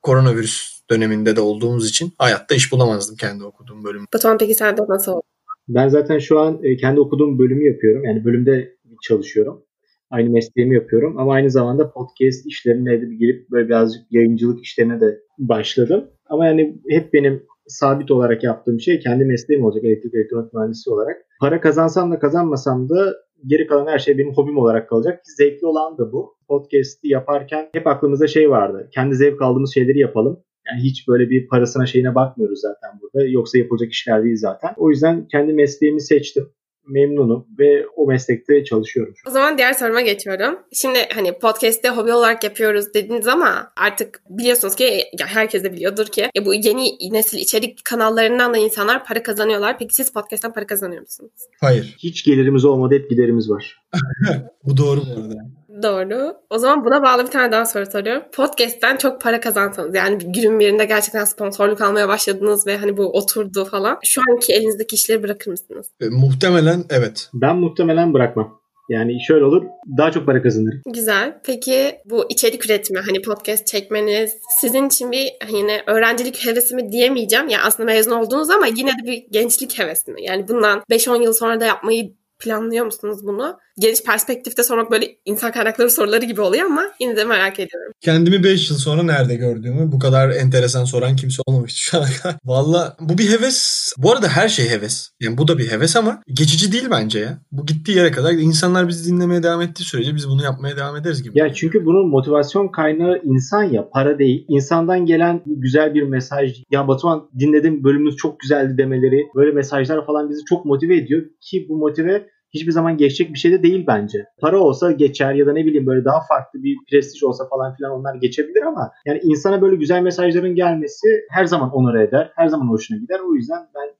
koronavirüs döneminde de olduğumuz için hayatta iş bulamazdım kendi okuduğum bölüm. Batuhan peki sen de nasıl oldu? Ben zaten şu an e, kendi okuduğum bölümü yapıyorum. Yani bölümde çalışıyorum. Aynı mesleğimi yapıyorum ama aynı zamanda podcast işlerine de gelip böyle birazcık yayıncılık işlerine de başladım. Ama yani hep benim sabit olarak yaptığım şey kendi mesleğim olacak elektrik elektronik mühendisi olarak. Para kazansam da kazanmasam da geri kalan her şey benim hobim olarak kalacak. Zevkli olan da bu. Podcast'i yaparken hep aklımızda şey vardı. Kendi zevk aldığımız şeyleri yapalım. Yani hiç böyle bir parasına şeyine bakmıyoruz zaten burada. Yoksa yapılacak işler değil zaten. O yüzden kendi mesleğimi seçtim memnunum ve o meslekte çalışıyorum. O zaman diğer soruma geçiyorum. Şimdi hani podcast'te hobi olarak yapıyoruz dediniz ama artık biliyorsunuz ki ya herkes de biliyordur ki ya bu yeni nesil içerik kanallarından da insanlar para kazanıyorlar. Peki siz podcast'ten para kazanıyor musunuz? Hayır. Hiç gelirimiz olmadı hep giderimiz var. bu doğru bu arada. Doğru. O zaman buna bağlı bir tane daha soru soruyorum. Podcast'ten çok para kazansanız yani günün birinde gerçekten sponsorluk almaya başladınız ve hani bu oturdu falan. Şu anki elinizdeki işleri bırakır mısınız? E, muhtemelen evet. Ben muhtemelen bırakmam. Yani şöyle olur daha çok para kazanırım. Güzel. Peki bu içerik üretimi hani podcast çekmeniz sizin için bir hani öğrencilik hevesi mi diyemeyeceğim. Yani aslında mezun oldunuz ama yine de bir gençlik hevesi mi? Yani bundan 5-10 yıl sonra da yapmayı planlıyor musunuz bunu? Geniş perspektifte sormak böyle insan kaynakları soruları gibi oluyor ama yine de merak ediyorum. Kendimi 5 yıl sonra nerede gördüğümü bu kadar enteresan soran kimse olmamıştı şu ana kadar. Valla bu bir heves. Bu arada her şey heves. Yani bu da bir heves ama geçici değil bence ya. Bu gittiği yere kadar insanlar bizi dinlemeye devam ettiği sürece biz bunu yapmaya devam ederiz gibi. Ya çünkü bunun motivasyon kaynağı insan ya para değil. İnsandan gelen güzel bir mesaj. Ya Batuhan dinledim bölümünüz çok güzeldi demeleri. Böyle mesajlar falan bizi çok motive ediyor ki bu motive hiçbir zaman geçecek bir şey de değil bence. Para olsa geçer ya da ne bileyim böyle daha farklı bir prestij olsa falan filan onlar geçebilir ama yani insana böyle güzel mesajların gelmesi her zaman onur eder. Her zaman hoşuna gider. O yüzden ben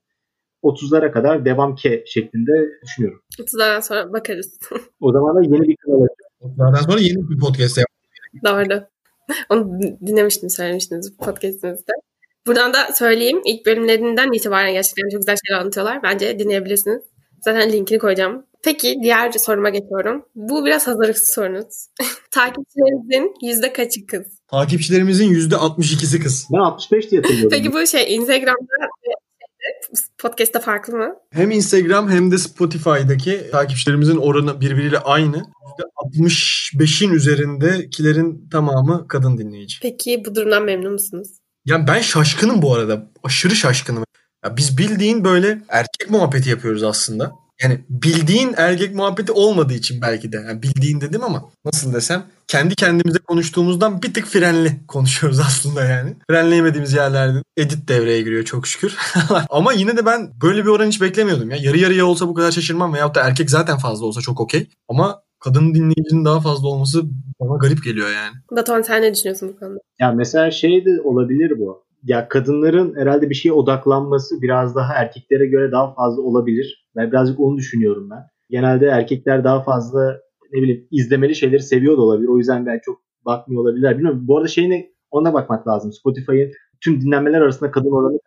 30'lara kadar devam ke şeklinde düşünüyorum. 30'lardan sonra bakarız. o zaman da yeni bir kanal açacağım. 30'lardan sonra yeni bir podcast yap. Doğru. Onu dinlemiştim, söylemiştiniz podcastinizde. Buradan da söyleyeyim. ilk bölümlerinden itibaren gerçekten çok güzel şeyler anlatıyorlar. Bence dinleyebilirsiniz. Zaten linkini koyacağım. Peki diğer soruma geçiyorum. Bu biraz hazırlıksız sorunuz. Takipçilerinizin yüzde kaçı kız? Takipçilerimizin yüzde 62'si kız. Ben 65 diye hatırlıyorum. Peki bu şey Instagram'da podcast'ta farklı mı? Hem Instagram hem de Spotify'daki takipçilerimizin oranı birbiriyle aynı. %65'in üzerindekilerin tamamı kadın dinleyici. Peki bu durumdan memnun musunuz? Yani ben şaşkınım bu arada. Aşırı şaşkınım. Ya biz bildiğin böyle erkek muhabbeti yapıyoruz aslında. Yani bildiğin erkek muhabbeti olmadığı için belki de. Yani bildiğin dedim ama nasıl desem kendi kendimize konuştuğumuzdan bir tık frenli konuşuyoruz aslında yani. Frenleyemediğimiz yerlerde edit devreye giriyor çok şükür. ama yine de ben böyle bir oran hiç beklemiyordum ya. Yarı yarıya olsa bu kadar şaşırmam veyahut da erkek zaten fazla olsa çok okey. Ama kadın dinleyicinin daha fazla olması bana garip geliyor yani. Batuhan sen ne düşünüyorsun bu konuda? Ya mesela şey de olabilir bu ya kadınların herhalde bir şeye odaklanması biraz daha erkeklere göre daha fazla olabilir. Ben birazcık onu düşünüyorum ben. Genelde erkekler daha fazla ne bileyim izlemeli şeyleri seviyor da olabilir. O yüzden ben çok bakmıyor olabilirler. Bilmiyorum. Bu arada şeyine ona bakmak lazım. Spotify'ın tüm dinlenmeler arasında kadın oranı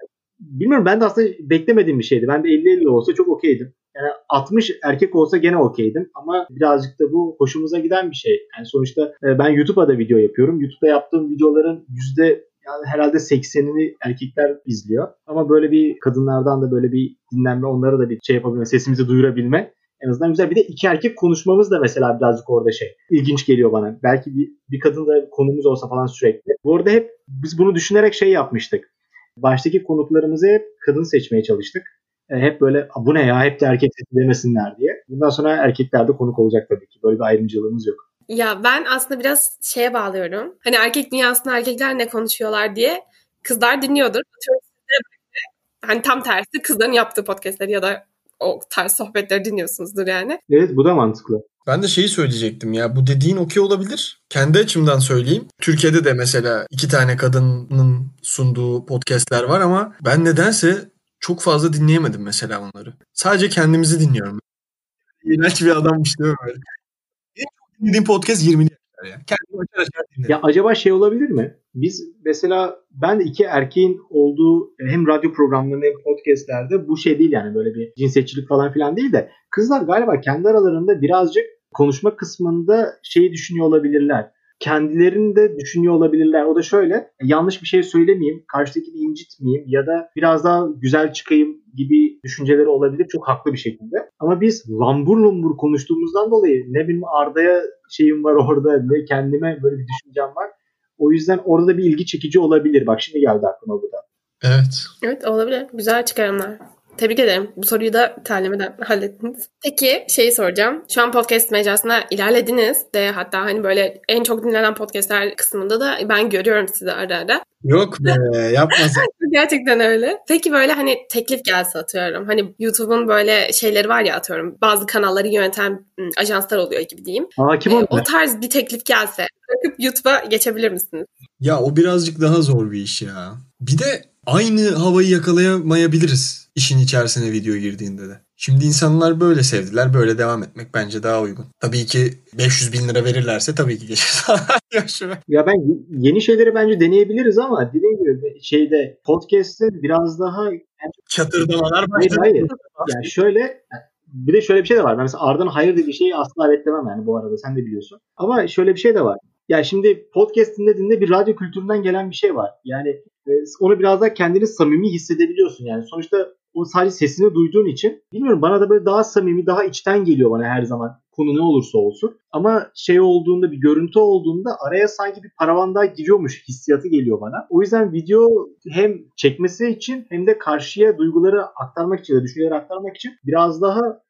bilmiyorum ben de aslında beklemediğim bir şeydi. Ben de 50-50 olsa çok okeydim. Yani 60 erkek olsa gene okeydim ama birazcık da bu hoşumuza giden bir şey. Yani sonuçta e, ben YouTube'a da video yapıyorum. YouTube'da yaptığım videoların yüzde yani herhalde 80'ini erkekler izliyor. Ama böyle bir kadınlardan da böyle bir dinlenme, onlara da bir şey yapabilme, sesimizi duyurabilme en azından güzel. Bir de iki erkek konuşmamız da mesela birazcık orada şey ilginç geliyor bana. Belki bir, bir kadınla konumuz olsa falan sürekli. Bu arada hep biz bunu düşünerek şey yapmıştık. Baştaki konuklarımızı hep kadın seçmeye çalıştık. E, hep böyle bu ne ya hep de erkek demesinler diye. Bundan sonra erkekler de konuk olacak tabii ki. Böyle bir ayrımcılığımız yok. Ya ben aslında biraz şeye bağlıyorum. Hani erkek dünyasında erkekler ne konuşuyorlar diye kızlar dinliyordur. Hani tam tersi kızların yaptığı podcastleri ya da o tarz sohbetleri dinliyorsunuzdur yani. Evet bu da mantıklı. Ben de şeyi söyleyecektim ya bu dediğin okey olabilir. Kendi açımdan söyleyeyim. Türkiye'de de mesela iki tane kadının sunduğu podcastler var ama ben nedense çok fazla dinleyemedim mesela onları. Sadece kendimizi dinliyorum. İğrenç bir adammış değil mi böyle? Dinlediğim podcast 20 yaşlar ya. Kendimi açar açar dinlerim. Ya acaba şey olabilir mi? Biz mesela ben iki erkeğin olduğu hem radyo programlarında hem podcastlerde bu şey değil yani böyle bir cinsiyetçilik falan filan değil de kızlar galiba kendi aralarında birazcık konuşma kısmında şeyi düşünüyor olabilirler kendilerini de düşünüyor olabilirler. O da şöyle yanlış bir şey söylemeyeyim, karşıdakini incitmeyeyim ya da biraz daha güzel çıkayım gibi düşünceleri olabilir çok haklı bir şekilde. Ama biz lambur lumbur konuştuğumuzdan dolayı ne benim Arda'ya şeyim var orada ne kendime böyle bir düşüncem var. O yüzden orada da bir ilgi çekici olabilir. Bak şimdi geldi aklıma bu da. Evet. Evet olabilir. Güzel çıkarımlar. Tebrik ederim. Bu soruyu da terlemeden hallettiniz. Peki şeyi soracağım. Şu an podcast mecrasına ilerlediniz de hatta hani böyle en çok dinlenen podcastler kısmında da ben görüyorum sizi ara ara. Yok be yapma Gerçekten öyle. Peki böyle hani teklif gelse atıyorum. Hani YouTube'un böyle şeyleri var ya atıyorum. Bazı kanalları yöneten ajanslar oluyor gibi diyeyim. Hakim ee, o tarz bir teklif gelse bırakıp YouTube'a geçebilir misiniz? Ya o birazcık daha zor bir iş ya. Bir de aynı havayı yakalayamayabiliriz işin içerisine video girdiğinde de. Şimdi insanlar böyle sevdiler. Böyle devam etmek bence daha uygun. Tabii ki 500 bin lira verirlerse tabii ki geçeriz. ya ben yeni şeyleri bence deneyebiliriz ama dediğim gibi şeyde podcast'te biraz daha yani, çatırdamalar başladı. Hayır hayır. Yani şöyle bir de şöyle bir şey de var. Ben mesela Arda'nın hayır dediği şeyi asla evet demem yani bu arada sen de biliyorsun. Ama şöyle bir şey de var. Ya şimdi podcast dinlediğinde bir radyo kültüründen gelen bir şey var. Yani e, onu biraz daha kendini samimi hissedebiliyorsun. Yani sonuçta o sadece sesini duyduğun için bilmiyorum bana da böyle daha samimi, daha içten geliyor bana her zaman konu ne olursa olsun. Ama şey olduğunda bir görüntü olduğunda araya sanki bir paravan daha giriyormuş hissiyatı geliyor bana. O yüzden video hem çekmesi için hem de karşıya duyguları aktarmak için ya düşünceleri aktarmak için biraz daha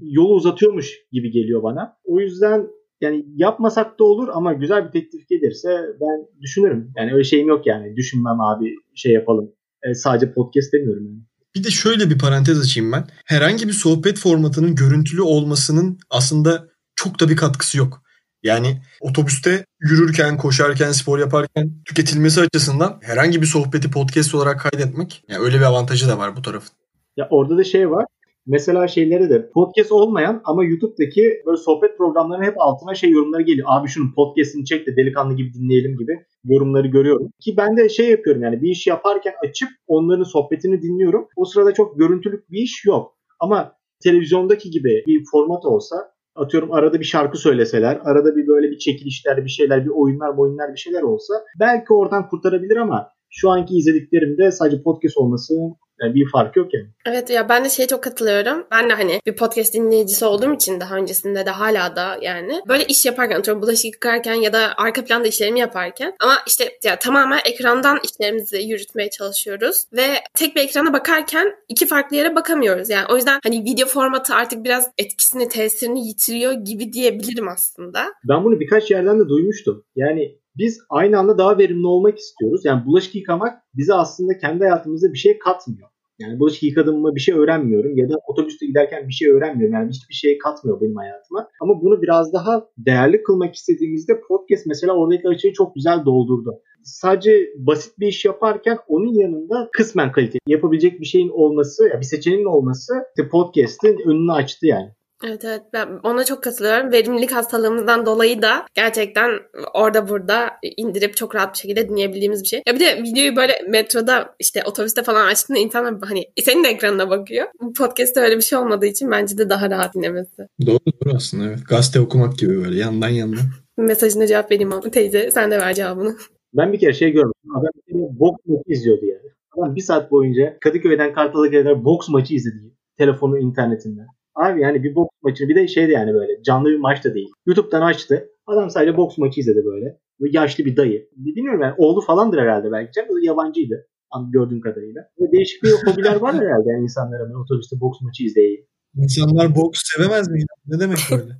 yolu uzatıyormuş gibi geliyor bana. O yüzden yani yapmasak da olur ama güzel bir teklif gelirse ben düşünürüm. Yani öyle şeyim yok yani. Düşünmem abi şey yapalım. E, sadece podcast demiyorum yani. Bir de şöyle bir parantez açayım ben. Herhangi bir sohbet formatının görüntülü olmasının aslında çok da bir katkısı yok. Yani otobüste yürürken, koşarken, spor yaparken tüketilmesi açısından herhangi bir sohbeti podcast olarak kaydetmek yani öyle bir avantajı da var bu tarafın. Ya orada da şey var. Mesela şeyleri de podcast olmayan ama YouTube'daki böyle sohbet programlarının hep altına şey yorumları geliyor. Abi şunun podcast'ini çek de delikanlı gibi dinleyelim gibi yorumları görüyorum. Ki ben de şey yapıyorum yani bir iş yaparken açıp onların sohbetini dinliyorum. O sırada çok görüntülük bir iş yok. Ama televizyondaki gibi bir format olsa atıyorum arada bir şarkı söyleseler, arada bir böyle bir çekilişler, bir şeyler, bir oyunlar, oyunlar bir şeyler olsa belki oradan kurtarabilir ama şu anki izlediklerimde sadece podcast olması yani bir fark yok yani. Evet ya ben de şeye çok katılıyorum. Ben de hani bir podcast dinleyicisi olduğum için daha öncesinde de hala da yani böyle iş yaparken atıyorum bulaşık yıkarken ya da arka planda işlerimi yaparken ama işte ya tamamen ekrandan işlerimizi yürütmeye çalışıyoruz ve tek bir ekrana bakarken iki farklı yere bakamıyoruz. Yani o yüzden hani video formatı artık biraz etkisini, tesirini yitiriyor gibi diyebilirim aslında. Ben bunu birkaç yerden de duymuştum. Yani biz aynı anda daha verimli olmak istiyoruz. Yani bulaşık yıkamak bize aslında kendi hayatımızda bir şey katmıyor. Yani bulaşık yıkadığımda bir şey öğrenmiyorum ya da otobüste giderken bir şey öğrenmiyorum. Yani hiçbir şey katmıyor benim hayatıma. Ama bunu biraz daha değerli kılmak istediğimizde podcast mesela oradaki açığı çok güzel doldurdu. Sadece basit bir iş yaparken onun yanında kısmen kalite yapabilecek bir şeyin olması, ya bir seçeneğin olması podcast'in önünü açtı yani. Evet evet ben ona çok katılıyorum. Verimlilik hastalığımızdan dolayı da gerçekten orada burada indirip çok rahat bir şekilde dinleyebildiğimiz bir şey. Ya bir de videoyu böyle metroda işte otobüste falan açtığında insanlar hani senin de ekranına bakıyor. Bu podcast'te öyle bir şey olmadığı için bence de daha rahat dinlemesi. Doğru doğru aslında evet. Gazete okumak gibi böyle yandan yandan. Mesajına cevap vereyim abi teyze sen de ver cevabını. Ben bir kere şey görmüştüm. Adam bir boks maçı izliyordu yani. Adam bir saat boyunca Kadıköy'den Kartal'a kadar boks maçı izledi. Telefonu internetinden. Abi yani bir boks maçını bir de şeydi yani böyle canlı bir maç da değil. YouTube'dan açtı. Adam sadece boks maçı izledi böyle. Böyle yaşlı bir dayı. Bilmiyorum yani oğlu falandır herhalde belki. O da yabancıydı gördüğüm kadarıyla. Ve değişik bir hobiler var herhalde yani insanlara. Ben otobüste boks maçı izleyeyim. İnsanlar boks sevemez mi? Ne demek böyle?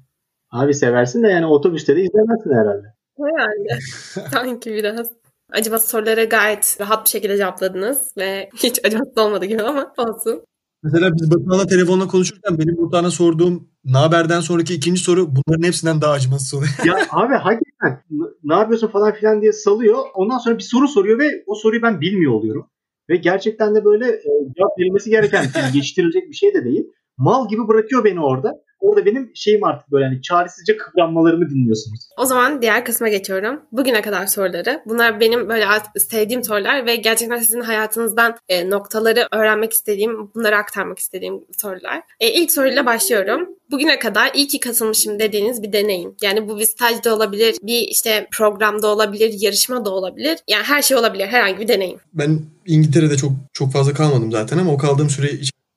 Abi seversin de yani otobüste de izlemezsin herhalde. Yani sanki biraz. Acaba soruları gayet rahat bir şekilde cevapladınız ve hiç acımasız olmadı gibi ama olsun. Mesela biz Batuhan'la telefonla konuşurken benim Batuhan'a sorduğum Naber'den sonraki ikinci soru bunların hepsinden daha acımasız oluyor. ya abi hakikaten ne yapıyorsun falan filan diye salıyor. Ondan sonra bir soru soruyor ve o soruyu ben bilmiyor oluyorum. Ve gerçekten de böyle e, cevap verilmesi gereken, geçiştirilecek bir şey de değil. Mal gibi bırakıyor beni orada orada benim şeyim artık böyle hani çaresizce kıvranmalarımı dinliyorsunuz. O zaman diğer kısma geçiyorum. Bugüne kadar soruları. Bunlar benim böyle sevdiğim sorular ve gerçekten sizin hayatınızdan e, noktaları öğrenmek istediğim, bunları aktarmak istediğim sorular. E, ilk soruyla başlıyorum. Bugüne kadar iyi ki katılmışım dediğiniz bir deneyim. Yani bu bir stajda olabilir, bir işte programda olabilir, yarışma da olabilir. Yani her şey olabilir, herhangi bir deneyim. Ben İngiltere'de çok çok fazla kalmadım zaten ama o kaldığım süre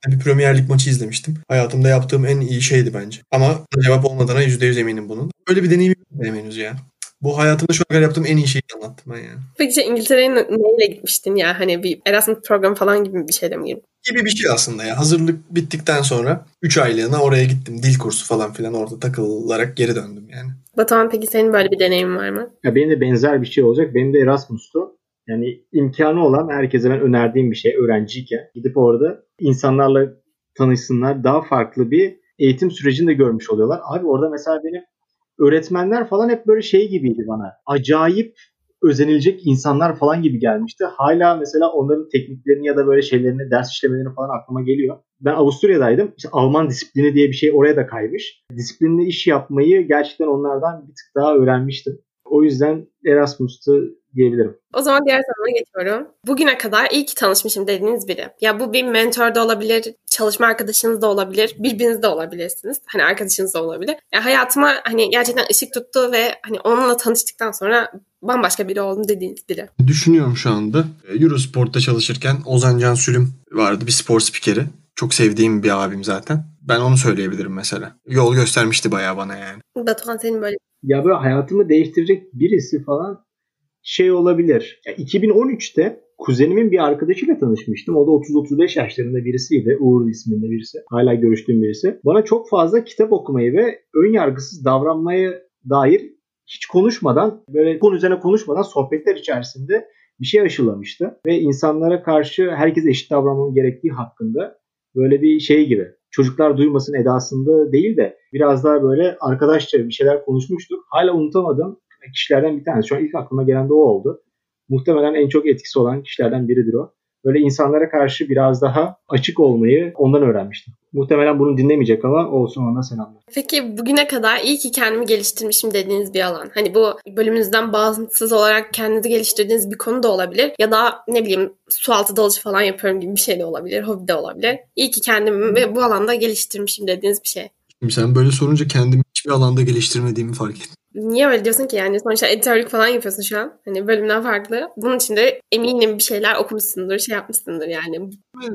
bir Premier Lig maçı izlemiştim. Hayatımda yaptığım en iyi şeydi bence. Ama cevap olmadığına %100 eminim bunun. Öyle bir deneyim benim henüz ya. Bu hayatımda şu an yaptığım en iyi şeyi anlattım ben yani. Peki şey, İngiltere'ye neyle gitmiştin ya? Hani bir Erasmus program falan gibi bir şeyle mi girdin? Gibi bir şey aslında ya. Hazırlık bittikten sonra 3 aylığına oraya gittim. Dil kursu falan filan orada takılarak geri döndüm yani. Batuhan peki senin böyle bir deneyimin var mı? Ya benim de benzer bir şey olacak. Benim de Erasmus'tu. Yani imkanı olan herkese ben önerdiğim bir şey öğrenciyken gidip orada insanlarla tanışsınlar. Daha farklı bir eğitim sürecini de görmüş oluyorlar. Abi orada mesela benim öğretmenler falan hep böyle şey gibiydi bana. Acayip özenilecek insanlar falan gibi gelmişti. Hala mesela onların tekniklerini ya da böyle şeylerini, ders işlemelerini falan aklıma geliyor. Ben Avusturya'daydım. İşte Alman disiplini diye bir şey oraya da kaymış. Disiplinli iş yapmayı gerçekten onlardan bir tık daha öğrenmiştim. O yüzden Erasmus'tu diyebilirim. O zaman diğer soruma geçiyorum. Bugüne kadar iyi ki tanışmışım dediğiniz biri. Ya bu bir mentor da olabilir, çalışma arkadaşınız da olabilir, birbiriniz de olabilirsiniz. Hani arkadaşınız da olabilir. Ya hayatıma hani gerçekten ışık tuttu ve hani onunla tanıştıktan sonra bambaşka biri oldum dediğiniz biri. Düşünüyorum şu anda. Eurosport'ta çalışırken Ozan Can Sülüm vardı bir spor spikeri. Çok sevdiğim bir abim zaten. Ben onu söyleyebilirim mesela. Yol göstermişti bayağı bana yani. Batuhan senin böyle Ya böyle hayatımı değiştirecek birisi falan şey olabilir. Ya 2013'te kuzenimin bir arkadaşıyla tanışmıştım. O da 30-35 yaşlarında birisiydi. Uğur isminde birisi. Hala görüştüğüm birisi. Bana çok fazla kitap okumayı ve ön yargısız davranmaya dair hiç konuşmadan böyle konu üzerine konuşmadan sohbetler içerisinde bir şey aşılamıştı. Ve insanlara karşı herkes eşit davranmanın gerektiği hakkında böyle bir şey gibi çocuklar duymasın edasında değil de biraz daha böyle arkadaşça bir şeyler konuşmuştuk. Hala unutamadım kişilerden bir tanesi. Şu an ilk aklıma gelen de o oldu. Muhtemelen en çok etkisi olan kişilerden biridir o. Böyle insanlara karşı biraz daha açık olmayı ondan öğrenmiştim. Muhtemelen bunu dinlemeyecek ama olsun ona selamlar. Peki bugüne kadar iyi ki kendimi geliştirmişim dediğiniz bir alan. Hani bu bölümünüzden bağımsız olarak kendinizi geliştirdiğiniz bir konu da olabilir. Ya da ne bileyim su altı dalıcı falan yapıyorum gibi bir şey de olabilir. Hobi de olabilir. İyi ki kendimi bu alanda geliştirmişim dediğiniz bir şey. Şimdi sen böyle sorunca kendimi hiçbir alanda geliştirmediğimi fark ettim. Niye öyle diyorsun ki yani? Sonuçta editörlük falan yapıyorsun şu an. Hani bölümden farklı. Bunun için de eminim bir şeyler okumuşsundur, şey yapmışsındır yani.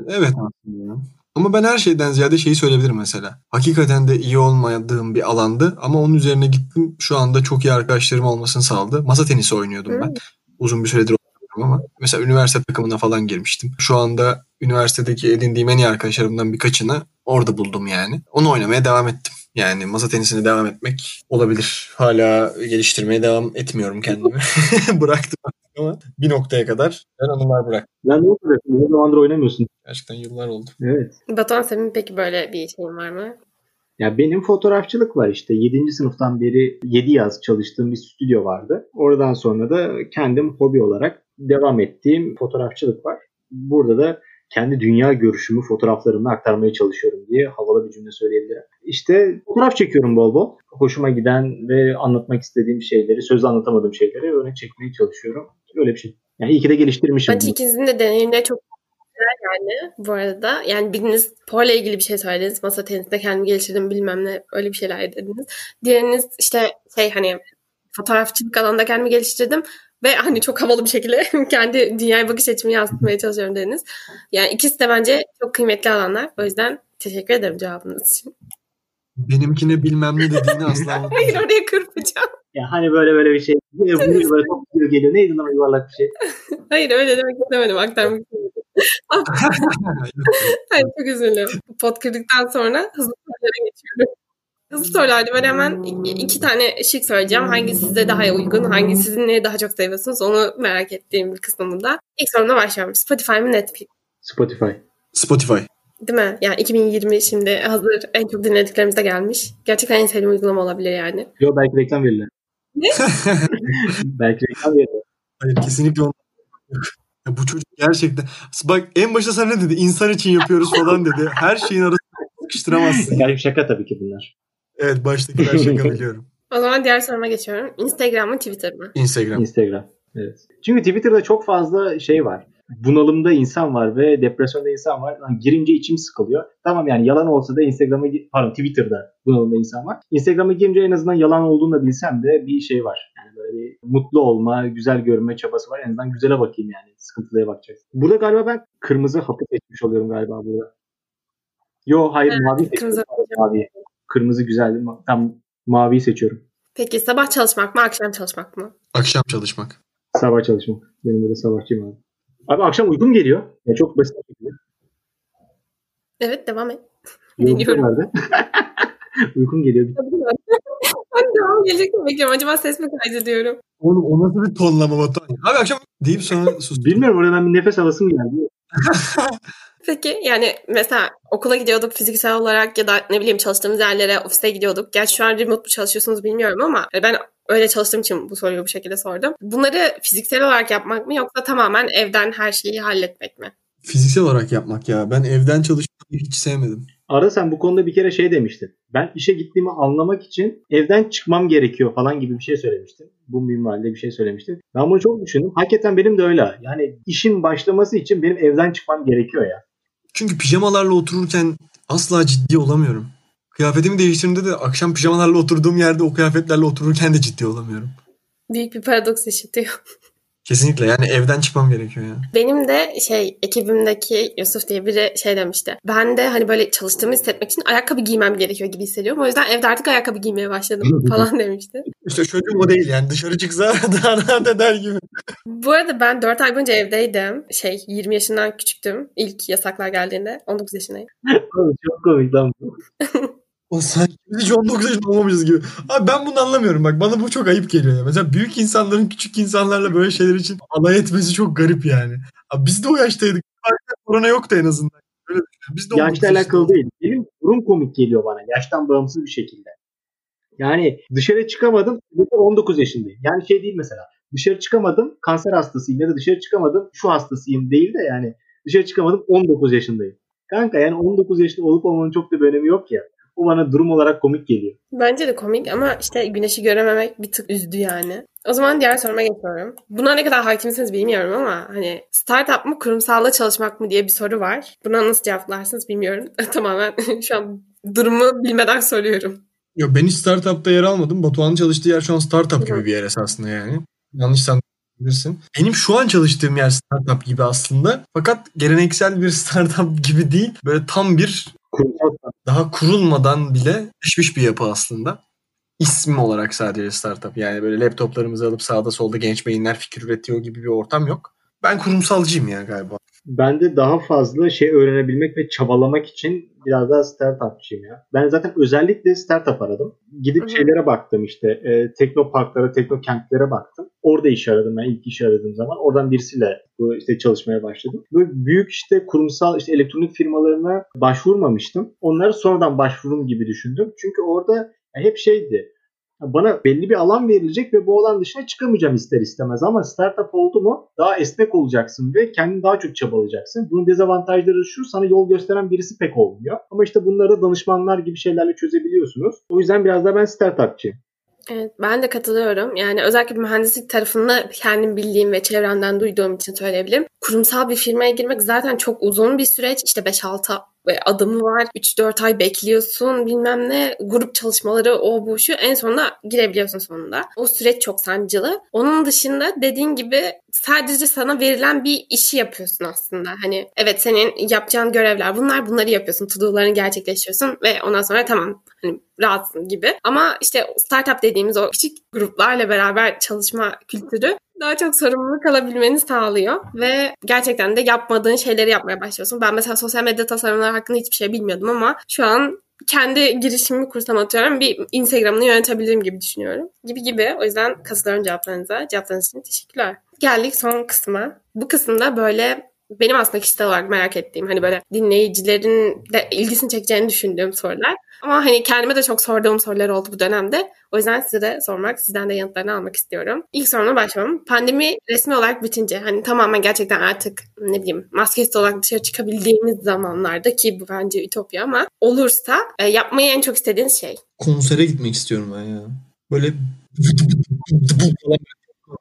Evet aslında. Ama ben her şeyden ziyade şeyi söyleyebilirim mesela. Hakikaten de iyi olmadığım bir alandı ama onun üzerine gittim. Şu anda çok iyi arkadaşlarım olmasını sağladı. Masa tenisi oynuyordum ben. Uzun bir süredir oynuyorum ama. Mesela üniversite takımına falan girmiştim. Şu anda üniversitedeki edindiğim en iyi arkadaşlarımdan birkaçını orada buldum yani. Onu oynamaya devam ettim. Yani masa tenisine devam etmek olabilir. Hala geliştirmeye devam etmiyorum kendimi. Bıraktım ama bir noktaya kadar ben anılar bıraktım. Ben ne yapıyorsun? Ne zamandır oynamıyorsun? Gerçekten yıllar oldu. Evet. Batuhan senin peki böyle bir şeyin var mı? Ya benim fotoğrafçılık var işte. 7. sınıftan beri 7 yaz çalıştığım bir stüdyo vardı. Oradan sonra da kendim hobi olarak devam ettiğim fotoğrafçılık var. Burada da kendi dünya görüşümü fotoğraflarımla aktarmaya çalışıyorum diye havalı bir cümle söyleyebilirim. İşte fotoğraf çekiyorum bol bol. Hoşuma giden ve anlatmak istediğim şeyleri, sözle anlatamadığım şeyleri örnek çekmeye çalışıyorum. Öyle bir şey. Yani iyi ki de geliştirmişim. Bence ikinizin de deneyimleri çok yani bu arada. Yani biriniz sporla ilgili bir şey söylediniz. Masa tenisinde kendimi geliştirdim bilmem ne öyle bir şeyler dediniz. Diğeriniz işte şey hani fotoğrafçılık alanında kendimi geliştirdim ve hani çok havalı bir şekilde kendi dünyaya bakış açımı yansıtmaya çalışıyorum dediniz. Yani ikisi de bence çok kıymetli alanlar. O yüzden teşekkür ederim cevabınız için. Benimkine bilmem ne dediğini asla Hayır oraya kırpacağım. Ya hani böyle böyle bir şey. Böyle, böyle çok gidiyor geliyor. Neydi lan yuvarlak bir şey? Hayır öyle demek istemedim. Aktarmak istemedim. Hayır çok üzüldüm. Pot kırdıktan sonra hızlı sorulara geçiyorum. Hızlı sorularda ben hemen iki tane şık söyleyeceğim. Hangi size daha uygun, hangi sizin neyi daha çok seviyorsunuz onu merak ettiğim bir kısmında. İlk sorumla başlıyorum. Spotify mı Netflix? Spotify. Spotify. Değil mi? Yani 2020 şimdi hazır en çok dinlediklerimize gelmiş. Gerçekten en sevdiğim uygulama olabilir yani. Yok belki reklam verirler. Ne? belki reklam verirler. Hayır kesinlikle olmaz. Ya bu çocuk gerçekten... Bak en başta sen ne dedi? İnsan için yapıyoruz falan dedi. Her şeyin arasında sıkıştıramazsın. Yani şaka tabii ki bunlar. Evet baştakiler şaka biliyorum. O zaman diğer soruma geçiyorum. Instagram mı Twitter mı? Instagram. Instagram. Evet. Çünkü Twitter'da çok fazla şey var. Bunalımda insan var ve depresyonda insan var. Lan girince içim sıkılıyor. Tamam yani yalan olsa da Instagram'a pardon Twitter'da bunalımda insan var. Instagram'a girince en azından yalan olduğunu da bilsem de bir şey var. Yani böyle bir mutlu olma, güzel görünme çabası var. En azından güzele bakayım yani. Sıkıntılıya bakacağız. Burada galiba ben kırmızı hapı seçmiş oluyorum galiba burada. Yo hayır Evet, mavi kırmızı seçiyorum. Mavi. Kırmızı güzeldi. Tam maviyi seçiyorum. Peki sabah çalışmak mı akşam çalışmak mı? Akşam çalışmak. Sabah çalışmak. Benim burada sabahçıyım abi. Abi akşam uykum geliyor. Ya çok basit. Evet devam et. Dinliyorum. uykum geliyor. ben devam gelecek mi bekliyorum. Acaba ses mi kaydediyorum? Oğlum o nasıl bir tonlama Batuhan? Abi akşam deyip sonra sus. Bilmiyorum orada ben bir nefes alasım geldi. Peki yani mesela okula gidiyorduk fiziksel olarak ya da ne bileyim çalıştığımız yerlere ofise gidiyorduk. Gerçi şu an remote mu çalışıyorsunuz bilmiyorum ama ben öyle çalıştığım için bu soruyu bu şekilde sordum. Bunları fiziksel olarak yapmak mı yoksa tamamen evden her şeyi halletmek mi? Fiziksel olarak yapmak ya. Ben evden çalışmayı hiç sevmedim. Arada sen bu konuda bir kere şey demiştin. Ben işe gittiğimi anlamak için evden çıkmam gerekiyor falan gibi bir şey söylemiştin. Bu minvalde bir şey söylemiştin. Ben bunu çok düşündüm. Hakikaten benim de öyle. Yani işin başlaması için benim evden çıkmam gerekiyor ya. Çünkü pijamalarla otururken asla ciddi olamıyorum. Kıyafetimi değiştirdiğimde de akşam pijamalarla oturduğum yerde o kıyafetlerle otururken de ciddi olamıyorum. Büyük bir paradoks yaşatıyor. Kesinlikle yani evden çıkmam gerekiyor ya. Benim de şey ekibimdeki Yusuf diye biri şey demişti. Ben de hani böyle çalıştığımı hissetmek için ayakkabı giymem gerekiyor gibi hissediyorum. O yüzden evde artık ayakkabı giymeye başladım falan demişti. İşte çocuğum o değil yani dışarı çıksa daha rahat eder gibi. Bu arada ben 4 ay boyunca evdeydim. Şey 20 yaşından küçüktüm ilk yasaklar geldiğinde. 19 yaşındayım. Çok komik lan bu. O sanki hiç 19 yaşında olmamışız gibi. Abi ben bunu anlamıyorum bak. Bana bu çok ayıp geliyor ya. Mesela büyük insanların küçük insanlarla böyle şeyler için alay etmesi çok garip yani. Abi biz de o yaştaydık. Korona yoktu en azından. Öyle biz de Yaşla alakalı değil. Benim durum komik geliyor bana. Yaştan bağımsız bir şekilde. Yani dışarı çıkamadım. 19 yaşındayım. Yani şey değil mesela. Dışarı çıkamadım. Kanser hastasıyım ya da dışarı çıkamadım. Şu hastasıyım değil de yani dışarı çıkamadım 19 yaşındayım. Kanka yani 19 yaşında olup olmanın çok da bir önemi yok ya. Bu bana durum olarak komik geliyor. Bence de komik ama işte güneşi görememek bir tık üzdü yani. O zaman diğer soruma geçiyorum. Buna ne kadar hakimsiniz bilmiyorum ama hani startup mı kurumsalla çalışmak mı diye bir soru var. Buna nasıl cevaplarsınız bilmiyorum. Tamamen şu an durumu bilmeden soruyorum. Yok ben hiç startupta yer almadım. Batuhan'ın çalıştığı yer şu an startup gibi bir yer esasında yani. Yanlış sen bilirsin. Benim şu an çalıştığım yer startup gibi aslında. Fakat geleneksel bir startup gibi değil. Böyle tam bir daha kurulmadan bile pişmiş bir yapı aslında. İsim olarak sadece startup. Yani böyle laptoplarımızı alıp sağda solda genç beyinler fikir üretiyor gibi bir ortam yok. Ben kurumsalcıyım ya galiba. Ben de daha fazla şey öğrenebilmek ve çabalamak için biraz daha startupçıyım ya. Ben zaten özellikle startup aradım. Gidip Hı-hı. şeylere baktım işte. E, teknoparklara, teknokentlere baktım. Orada iş aradım ben ilk iş aradığım zaman. Oradan birisiyle bu işte çalışmaya başladım. Böyle büyük işte kurumsal işte elektronik firmalarına başvurmamıştım. Onları sonradan başvurum gibi düşündüm. Çünkü orada hep şeydi bana belli bir alan verilecek ve bu alan dışına çıkamayacağım ister istemez ama startup oldu mu daha esnek olacaksın ve kendini daha çok çabalayacaksın. Bunun dezavantajları şu sana yol gösteren birisi pek olmuyor. Ama işte bunları da danışmanlar gibi şeylerle çözebiliyorsunuz. O yüzden biraz da ben startupçıyım. Evet, ben de katılıyorum. Yani özellikle mühendislik tarafını kendim bildiğim ve çevremden duyduğum için söyleyebilirim. Kurumsal bir firmaya girmek zaten çok uzun bir süreç. İşte 5-6 adımı var. 3-4 ay bekliyorsun bilmem ne. Grup çalışmaları o bu şu. En sonunda girebiliyorsun sonunda. O süreç çok sancılı. Onun dışında dediğin gibi sadece sana verilen bir işi yapıyorsun aslında. Hani evet senin yapacağın görevler bunlar bunları yapıyorsun. To gerçekleştiriyorsun ve ondan sonra tamam hani rahatsın gibi. Ama işte startup dediğimiz o küçük gruplarla beraber çalışma kültürü daha çok sorumluluk alabilmeni sağlıyor ve gerçekten de yapmadığın şeyleri yapmaya başlıyorsun. Ben mesela sosyal medya tasarımları hakkında hiçbir şey bilmiyordum ama şu an kendi girişimimi kursam atıyorum bir Instagram'ını yönetebilirim gibi düşünüyorum. Gibi gibi. O yüzden katılıyorum cevaplarınıza. Cevaplarınız için teşekkürler. Geldik son kısma. Bu kısımda böyle benim aslında kişisel olarak merak ettiğim hani böyle dinleyicilerin de ilgisini çekeceğini düşündüğüm sorular. Ama hani kendime de çok sorduğum sorular oldu bu dönemde. O yüzden size de sormak, sizden de yanıtlarını almak istiyorum. İlk soruma başlayalım. Pandemi resmi olarak bitince hani tamamen gerçekten artık ne bileyim maskesiz olarak dışarı çıkabildiğimiz zamanlarda ki bu bence ütopya ama olursa e, yapmayı en çok istediğiniz şey? Konsere gitmek istiyorum ben ya. Böyle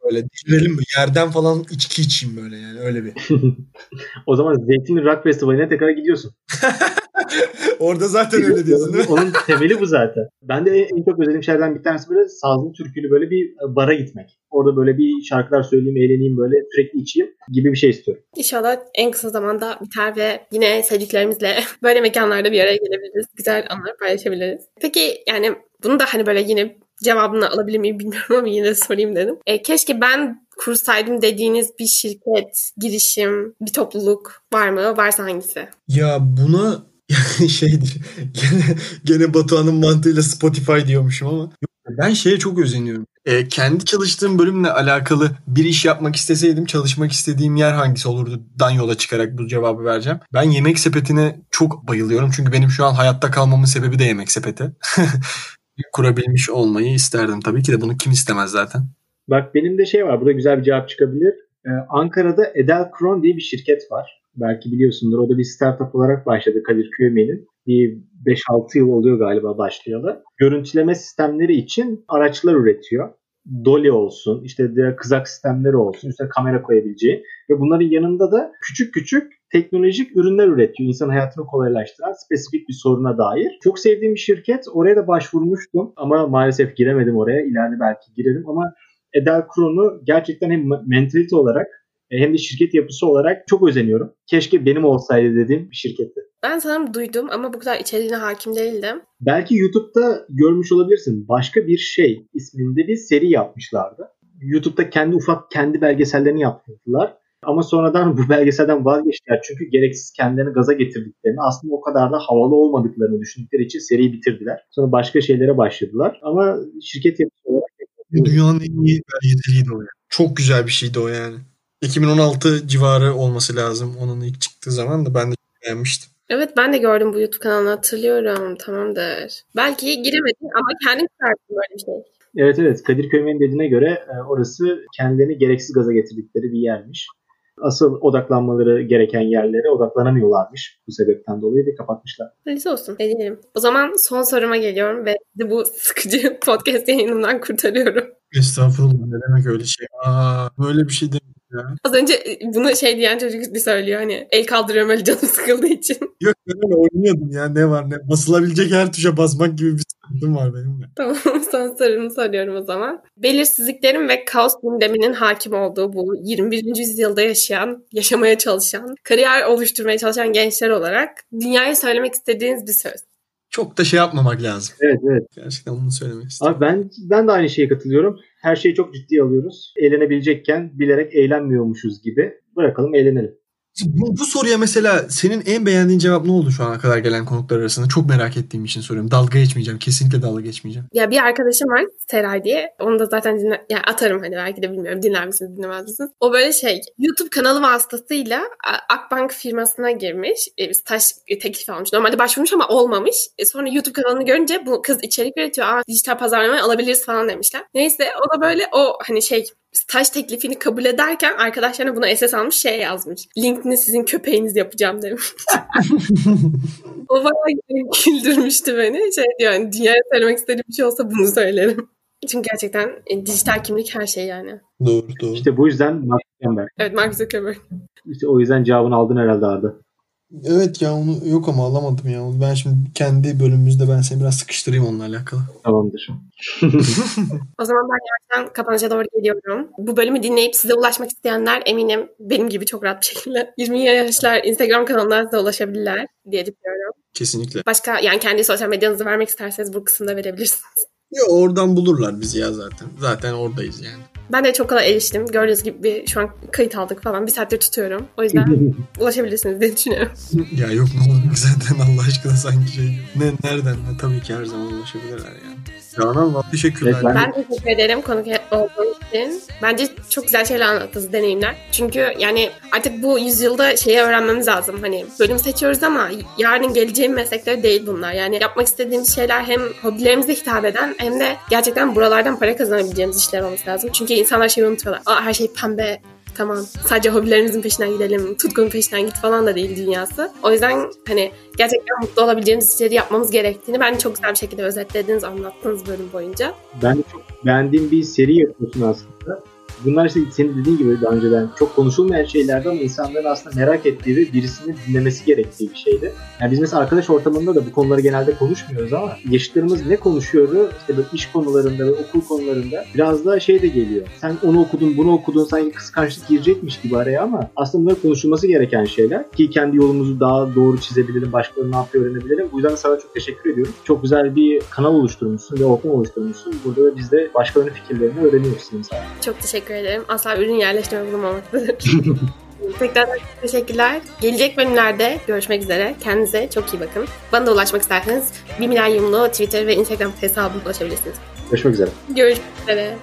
böyle direlim mi? Yerden falan içki içeyim böyle yani öyle bir. o zaman Zeytinli Rock Festivali'ne tekrar gidiyorsun. Orada zaten öyle diyorsun değil mi? Onun temeli bu zaten. Ben de en çok özlediğim şeylerden bir tanesi böyle sazlı türkülü böyle bir bara gitmek. Orada böyle bir şarkılar söyleyeyim, eğleneyim böyle sürekli içeyim gibi bir şey istiyorum. İnşallah en kısa zamanda biter ve yine sevdiklerimizle böyle mekanlarda bir araya gelebiliriz. Güzel anlar paylaşabiliriz. Peki yani bunu da hani böyle yine cevabını alabilir miyim bilmiyorum ama yine de sorayım dedim. E, keşke ben kursaydım dediğiniz bir şirket, girişim, bir topluluk var mı? Varsa hangisi? Ya buna şeydir. Gene, gene Batuhan'ın mantığıyla Spotify diyormuşum ama. Ben şeye çok özeniyorum. E, kendi çalıştığım bölümle alakalı bir iş yapmak isteseydim çalışmak istediğim yer hangisi olurdu? Dan yola çıkarak bu cevabı vereceğim. Ben yemek sepetine çok bayılıyorum. Çünkü benim şu an hayatta kalmamın sebebi de yemek sepeti. Kurabilmiş olmayı isterdim tabii ki de bunu kim istemez zaten. Bak benim de şey var burada güzel bir cevap çıkabilir. Ee, Ankara'da Edelkron diye bir şirket var. Belki biliyorsundur. O da bir startup olarak başladı Kadir Köymen'in. Bir 5-6 yıl oluyor galiba başlayalı. Görüntüleme sistemleri için araçlar üretiyor. Dolly olsun, işte kızak sistemleri olsun, işte kamera koyabileceği ve bunların yanında da küçük küçük teknolojik ürünler üretiyor. İnsan hayatını kolaylaştıran spesifik bir soruna dair. Çok sevdiğim bir şirket. Oraya da başvurmuştum ama maalesef giremedim oraya. İleride belki girerim ama Edel Kron'u gerçekten hem mentalite olarak hem de şirket yapısı olarak çok özeniyorum. Keşke benim olsaydı dediğim bir şirketti. Ben sanırım duydum ama bu kadar içeriğine hakim değildim. Belki YouTube'da görmüş olabilirsin. Başka bir şey isminde bir seri yapmışlardı. YouTube'da kendi ufak kendi belgesellerini yaptılar. Ama sonradan bu belgeselden vazgeçtiler. Çünkü gereksiz kendilerini gaza getirdiklerini aslında o kadar da havalı olmadıklarını düşündükleri için seriyi bitirdiler. Sonra başka şeylere başladılar. Ama şirket yapısı olarak Dünyanın en iyi belgeseliydi o ya. Çok güzel bir şeydi o yani. 2016 civarı olması lazım onun ilk çıktığı zaman da ben de beğenmiştim. Evet ben de gördüm bu YouTube kanalını hatırlıyorum. Tamamdır. Belki giremedim ama kendim çıkarttım böyle bir şey. Evet evet Kadir Köymen'in dediğine göre e, orası kendilerini gereksiz gaza getirdikleri bir yermiş. Asıl odaklanmaları gereken yerlere odaklanamıyorlarmış bu sebepten dolayı ve kapatmışlar. Neyse olsun. Deneyelim. O zaman son soruma geliyorum ve bu sıkıcı podcast yayınımdan kurtarıyorum. Estağfurullah ne demek öyle şey. Aa, böyle bir şey demek ya. Az önce bunu şey diyen çocuk bir söylüyor hani el kaldırıyorum öyle canım sıkıldığı için. Yok ben oynuyordum ya ne var ne. Basılabilecek her tuşa basmak gibi bir sıkıntım var benim de. Tamam son sorumu soruyorum o zaman. Belirsizliklerin ve kaos gündeminin hakim olduğu bu 21. yüzyılda yaşayan, yaşamaya çalışan, kariyer oluşturmaya çalışan gençler olarak dünyaya söylemek istediğiniz bir söz. Çok da şey yapmamak lazım. Evet evet. Gerçekten bunu söylemek istiyorum. Abi ben ben de aynı şeye katılıyorum. Her şeyi çok ciddiye alıyoruz. Eğlenebilecekken bilerek eğlenmiyormuşuz gibi. Bırakalım eğlenelim. Bu, bu soruya mesela senin en beğendiğin cevap ne oldu şu ana kadar gelen konuklar arasında? Çok merak ettiğim için soruyorum. Dalga geçmeyeceğim. Kesinlikle dalga geçmeyeceğim. Ya bir arkadaşım var Seray diye. Onu da zaten dinle, yani atarım hani belki de bilmiyorum dinler misiniz dinlemez misiniz? O böyle şey YouTube kanalı vasıtasıyla Akbank firmasına girmiş. E, staj teklif almış. Normalde başvurmuş ama olmamış. E, sonra YouTube kanalını görünce bu kız içerik üretiyor. Aa dijital pazarlamayı alabiliriz falan demişler. Neyse o da böyle o hani şey staj teklifini kabul ederken arkadaşlarına buna SS almış şey yazmış. LinkedIn'i sizin köpeğiniz yapacağım demiş. o bayağı güldürmüştü beni. Şey diyor yani dünyaya söylemek istediğim bir şey olsa bunu söylerim. Çünkü gerçekten e, dijital kimlik her şey yani. Doğru doğru. İşte bu yüzden Mark Zuckerberg. Evet Mark Zuckerberg. İşte o yüzden cevabını aldın herhalde Arda. Evet ya onu yok ama alamadım ya. Ben şimdi kendi bölümümüzde ben seni biraz sıkıştırayım onunla alakalı. Tamamdır. o zaman ben gerçekten kapanışa doğru geliyorum. Bu bölümü dinleyip size ulaşmak isteyenler eminim benim gibi çok rahat bir şekilde 20 yaşlar Instagram size ulaşabilirler diye düşünüyorum. Kesinlikle. Başka yani kendi sosyal medyanızı vermek isterseniz bu kısımda verebilirsiniz. Ya oradan bulurlar bizi ya zaten. Zaten oradayız yani. Ben de çok kolay eriştim. Gördüğünüz gibi şu an kayıt aldık falan. Bir saattir tutuyorum. O yüzden ulaşabilirsiniz diye düşünüyorum. ya yok ne olacak zaten Allah aşkına sanki şey. Ne, nereden? Ne, tabii ki her zaman ulaşabilirler yani. Canan teşekkürler. Evet, ben... ben teşekkür ederim konuk olduğunuz için. Bence çok güzel şeyler anlattınız, deneyimler. Çünkü yani artık bu yüzyılda şeyi öğrenmemiz lazım. Hani bölüm seçiyoruz ama yarın geleceğin meslekleri değil bunlar. Yani yapmak istediğimiz şeyler hem hobilerimize hitap eden hem de gerçekten buralardan para kazanabileceğimiz işler olması lazım. Çünkü insanlar şeyi unutuyorlar. Aa, her şey pembe, tamam sadece hobilerimizin peşinden gidelim, tutkunun peşinden git falan da değil dünyası. O yüzden hani gerçekten mutlu olabileceğimiz işleri yapmamız gerektiğini ben çok güzel bir şekilde özetlediniz, anlattınız bölüm boyunca. Ben çok beğendiğim bir seri yapıyorsun aslında bunlar işte senin dediğin gibi daha önceden çok konuşulmayan şeylerdi ama insanların aslında merak ettiği ve birisinin dinlemesi gerektiği bir şeydi. Yani biz mesela arkadaş ortamında da bu konuları genelde konuşmuyoruz ama yaşıtlarımız ne konuşuyordu? İşte böyle iş konularında ve okul konularında biraz da şey de geliyor. Sen onu okudun, bunu okudun sanki kıskançlık girecekmiş gibi araya ama aslında bunlar konuşulması gereken şeyler ki kendi yolumuzu daha doğru çizebilirim, başkaları ne yapıyor öğrenebilirim. Bu yüzden sana çok teşekkür ediyorum. Çok güzel bir kanal oluşturmuşsun ve ortam oluşturmuşsun. Burada da biz de başkalarının fikirlerini öğreniyoruz. Çok teşekkür ederim. Asla ürün yerleştirme bulunmamaktadır. Tekrar teşekkürler. Gelecek bölümlerde görüşmek üzere. Kendinize çok iyi bakın. Bana da ulaşmak isterseniz 1 milyonlu Twitter ve Instagram hesabıma ulaşabilirsiniz. Görüşmek üzere. Görüşmek üzere.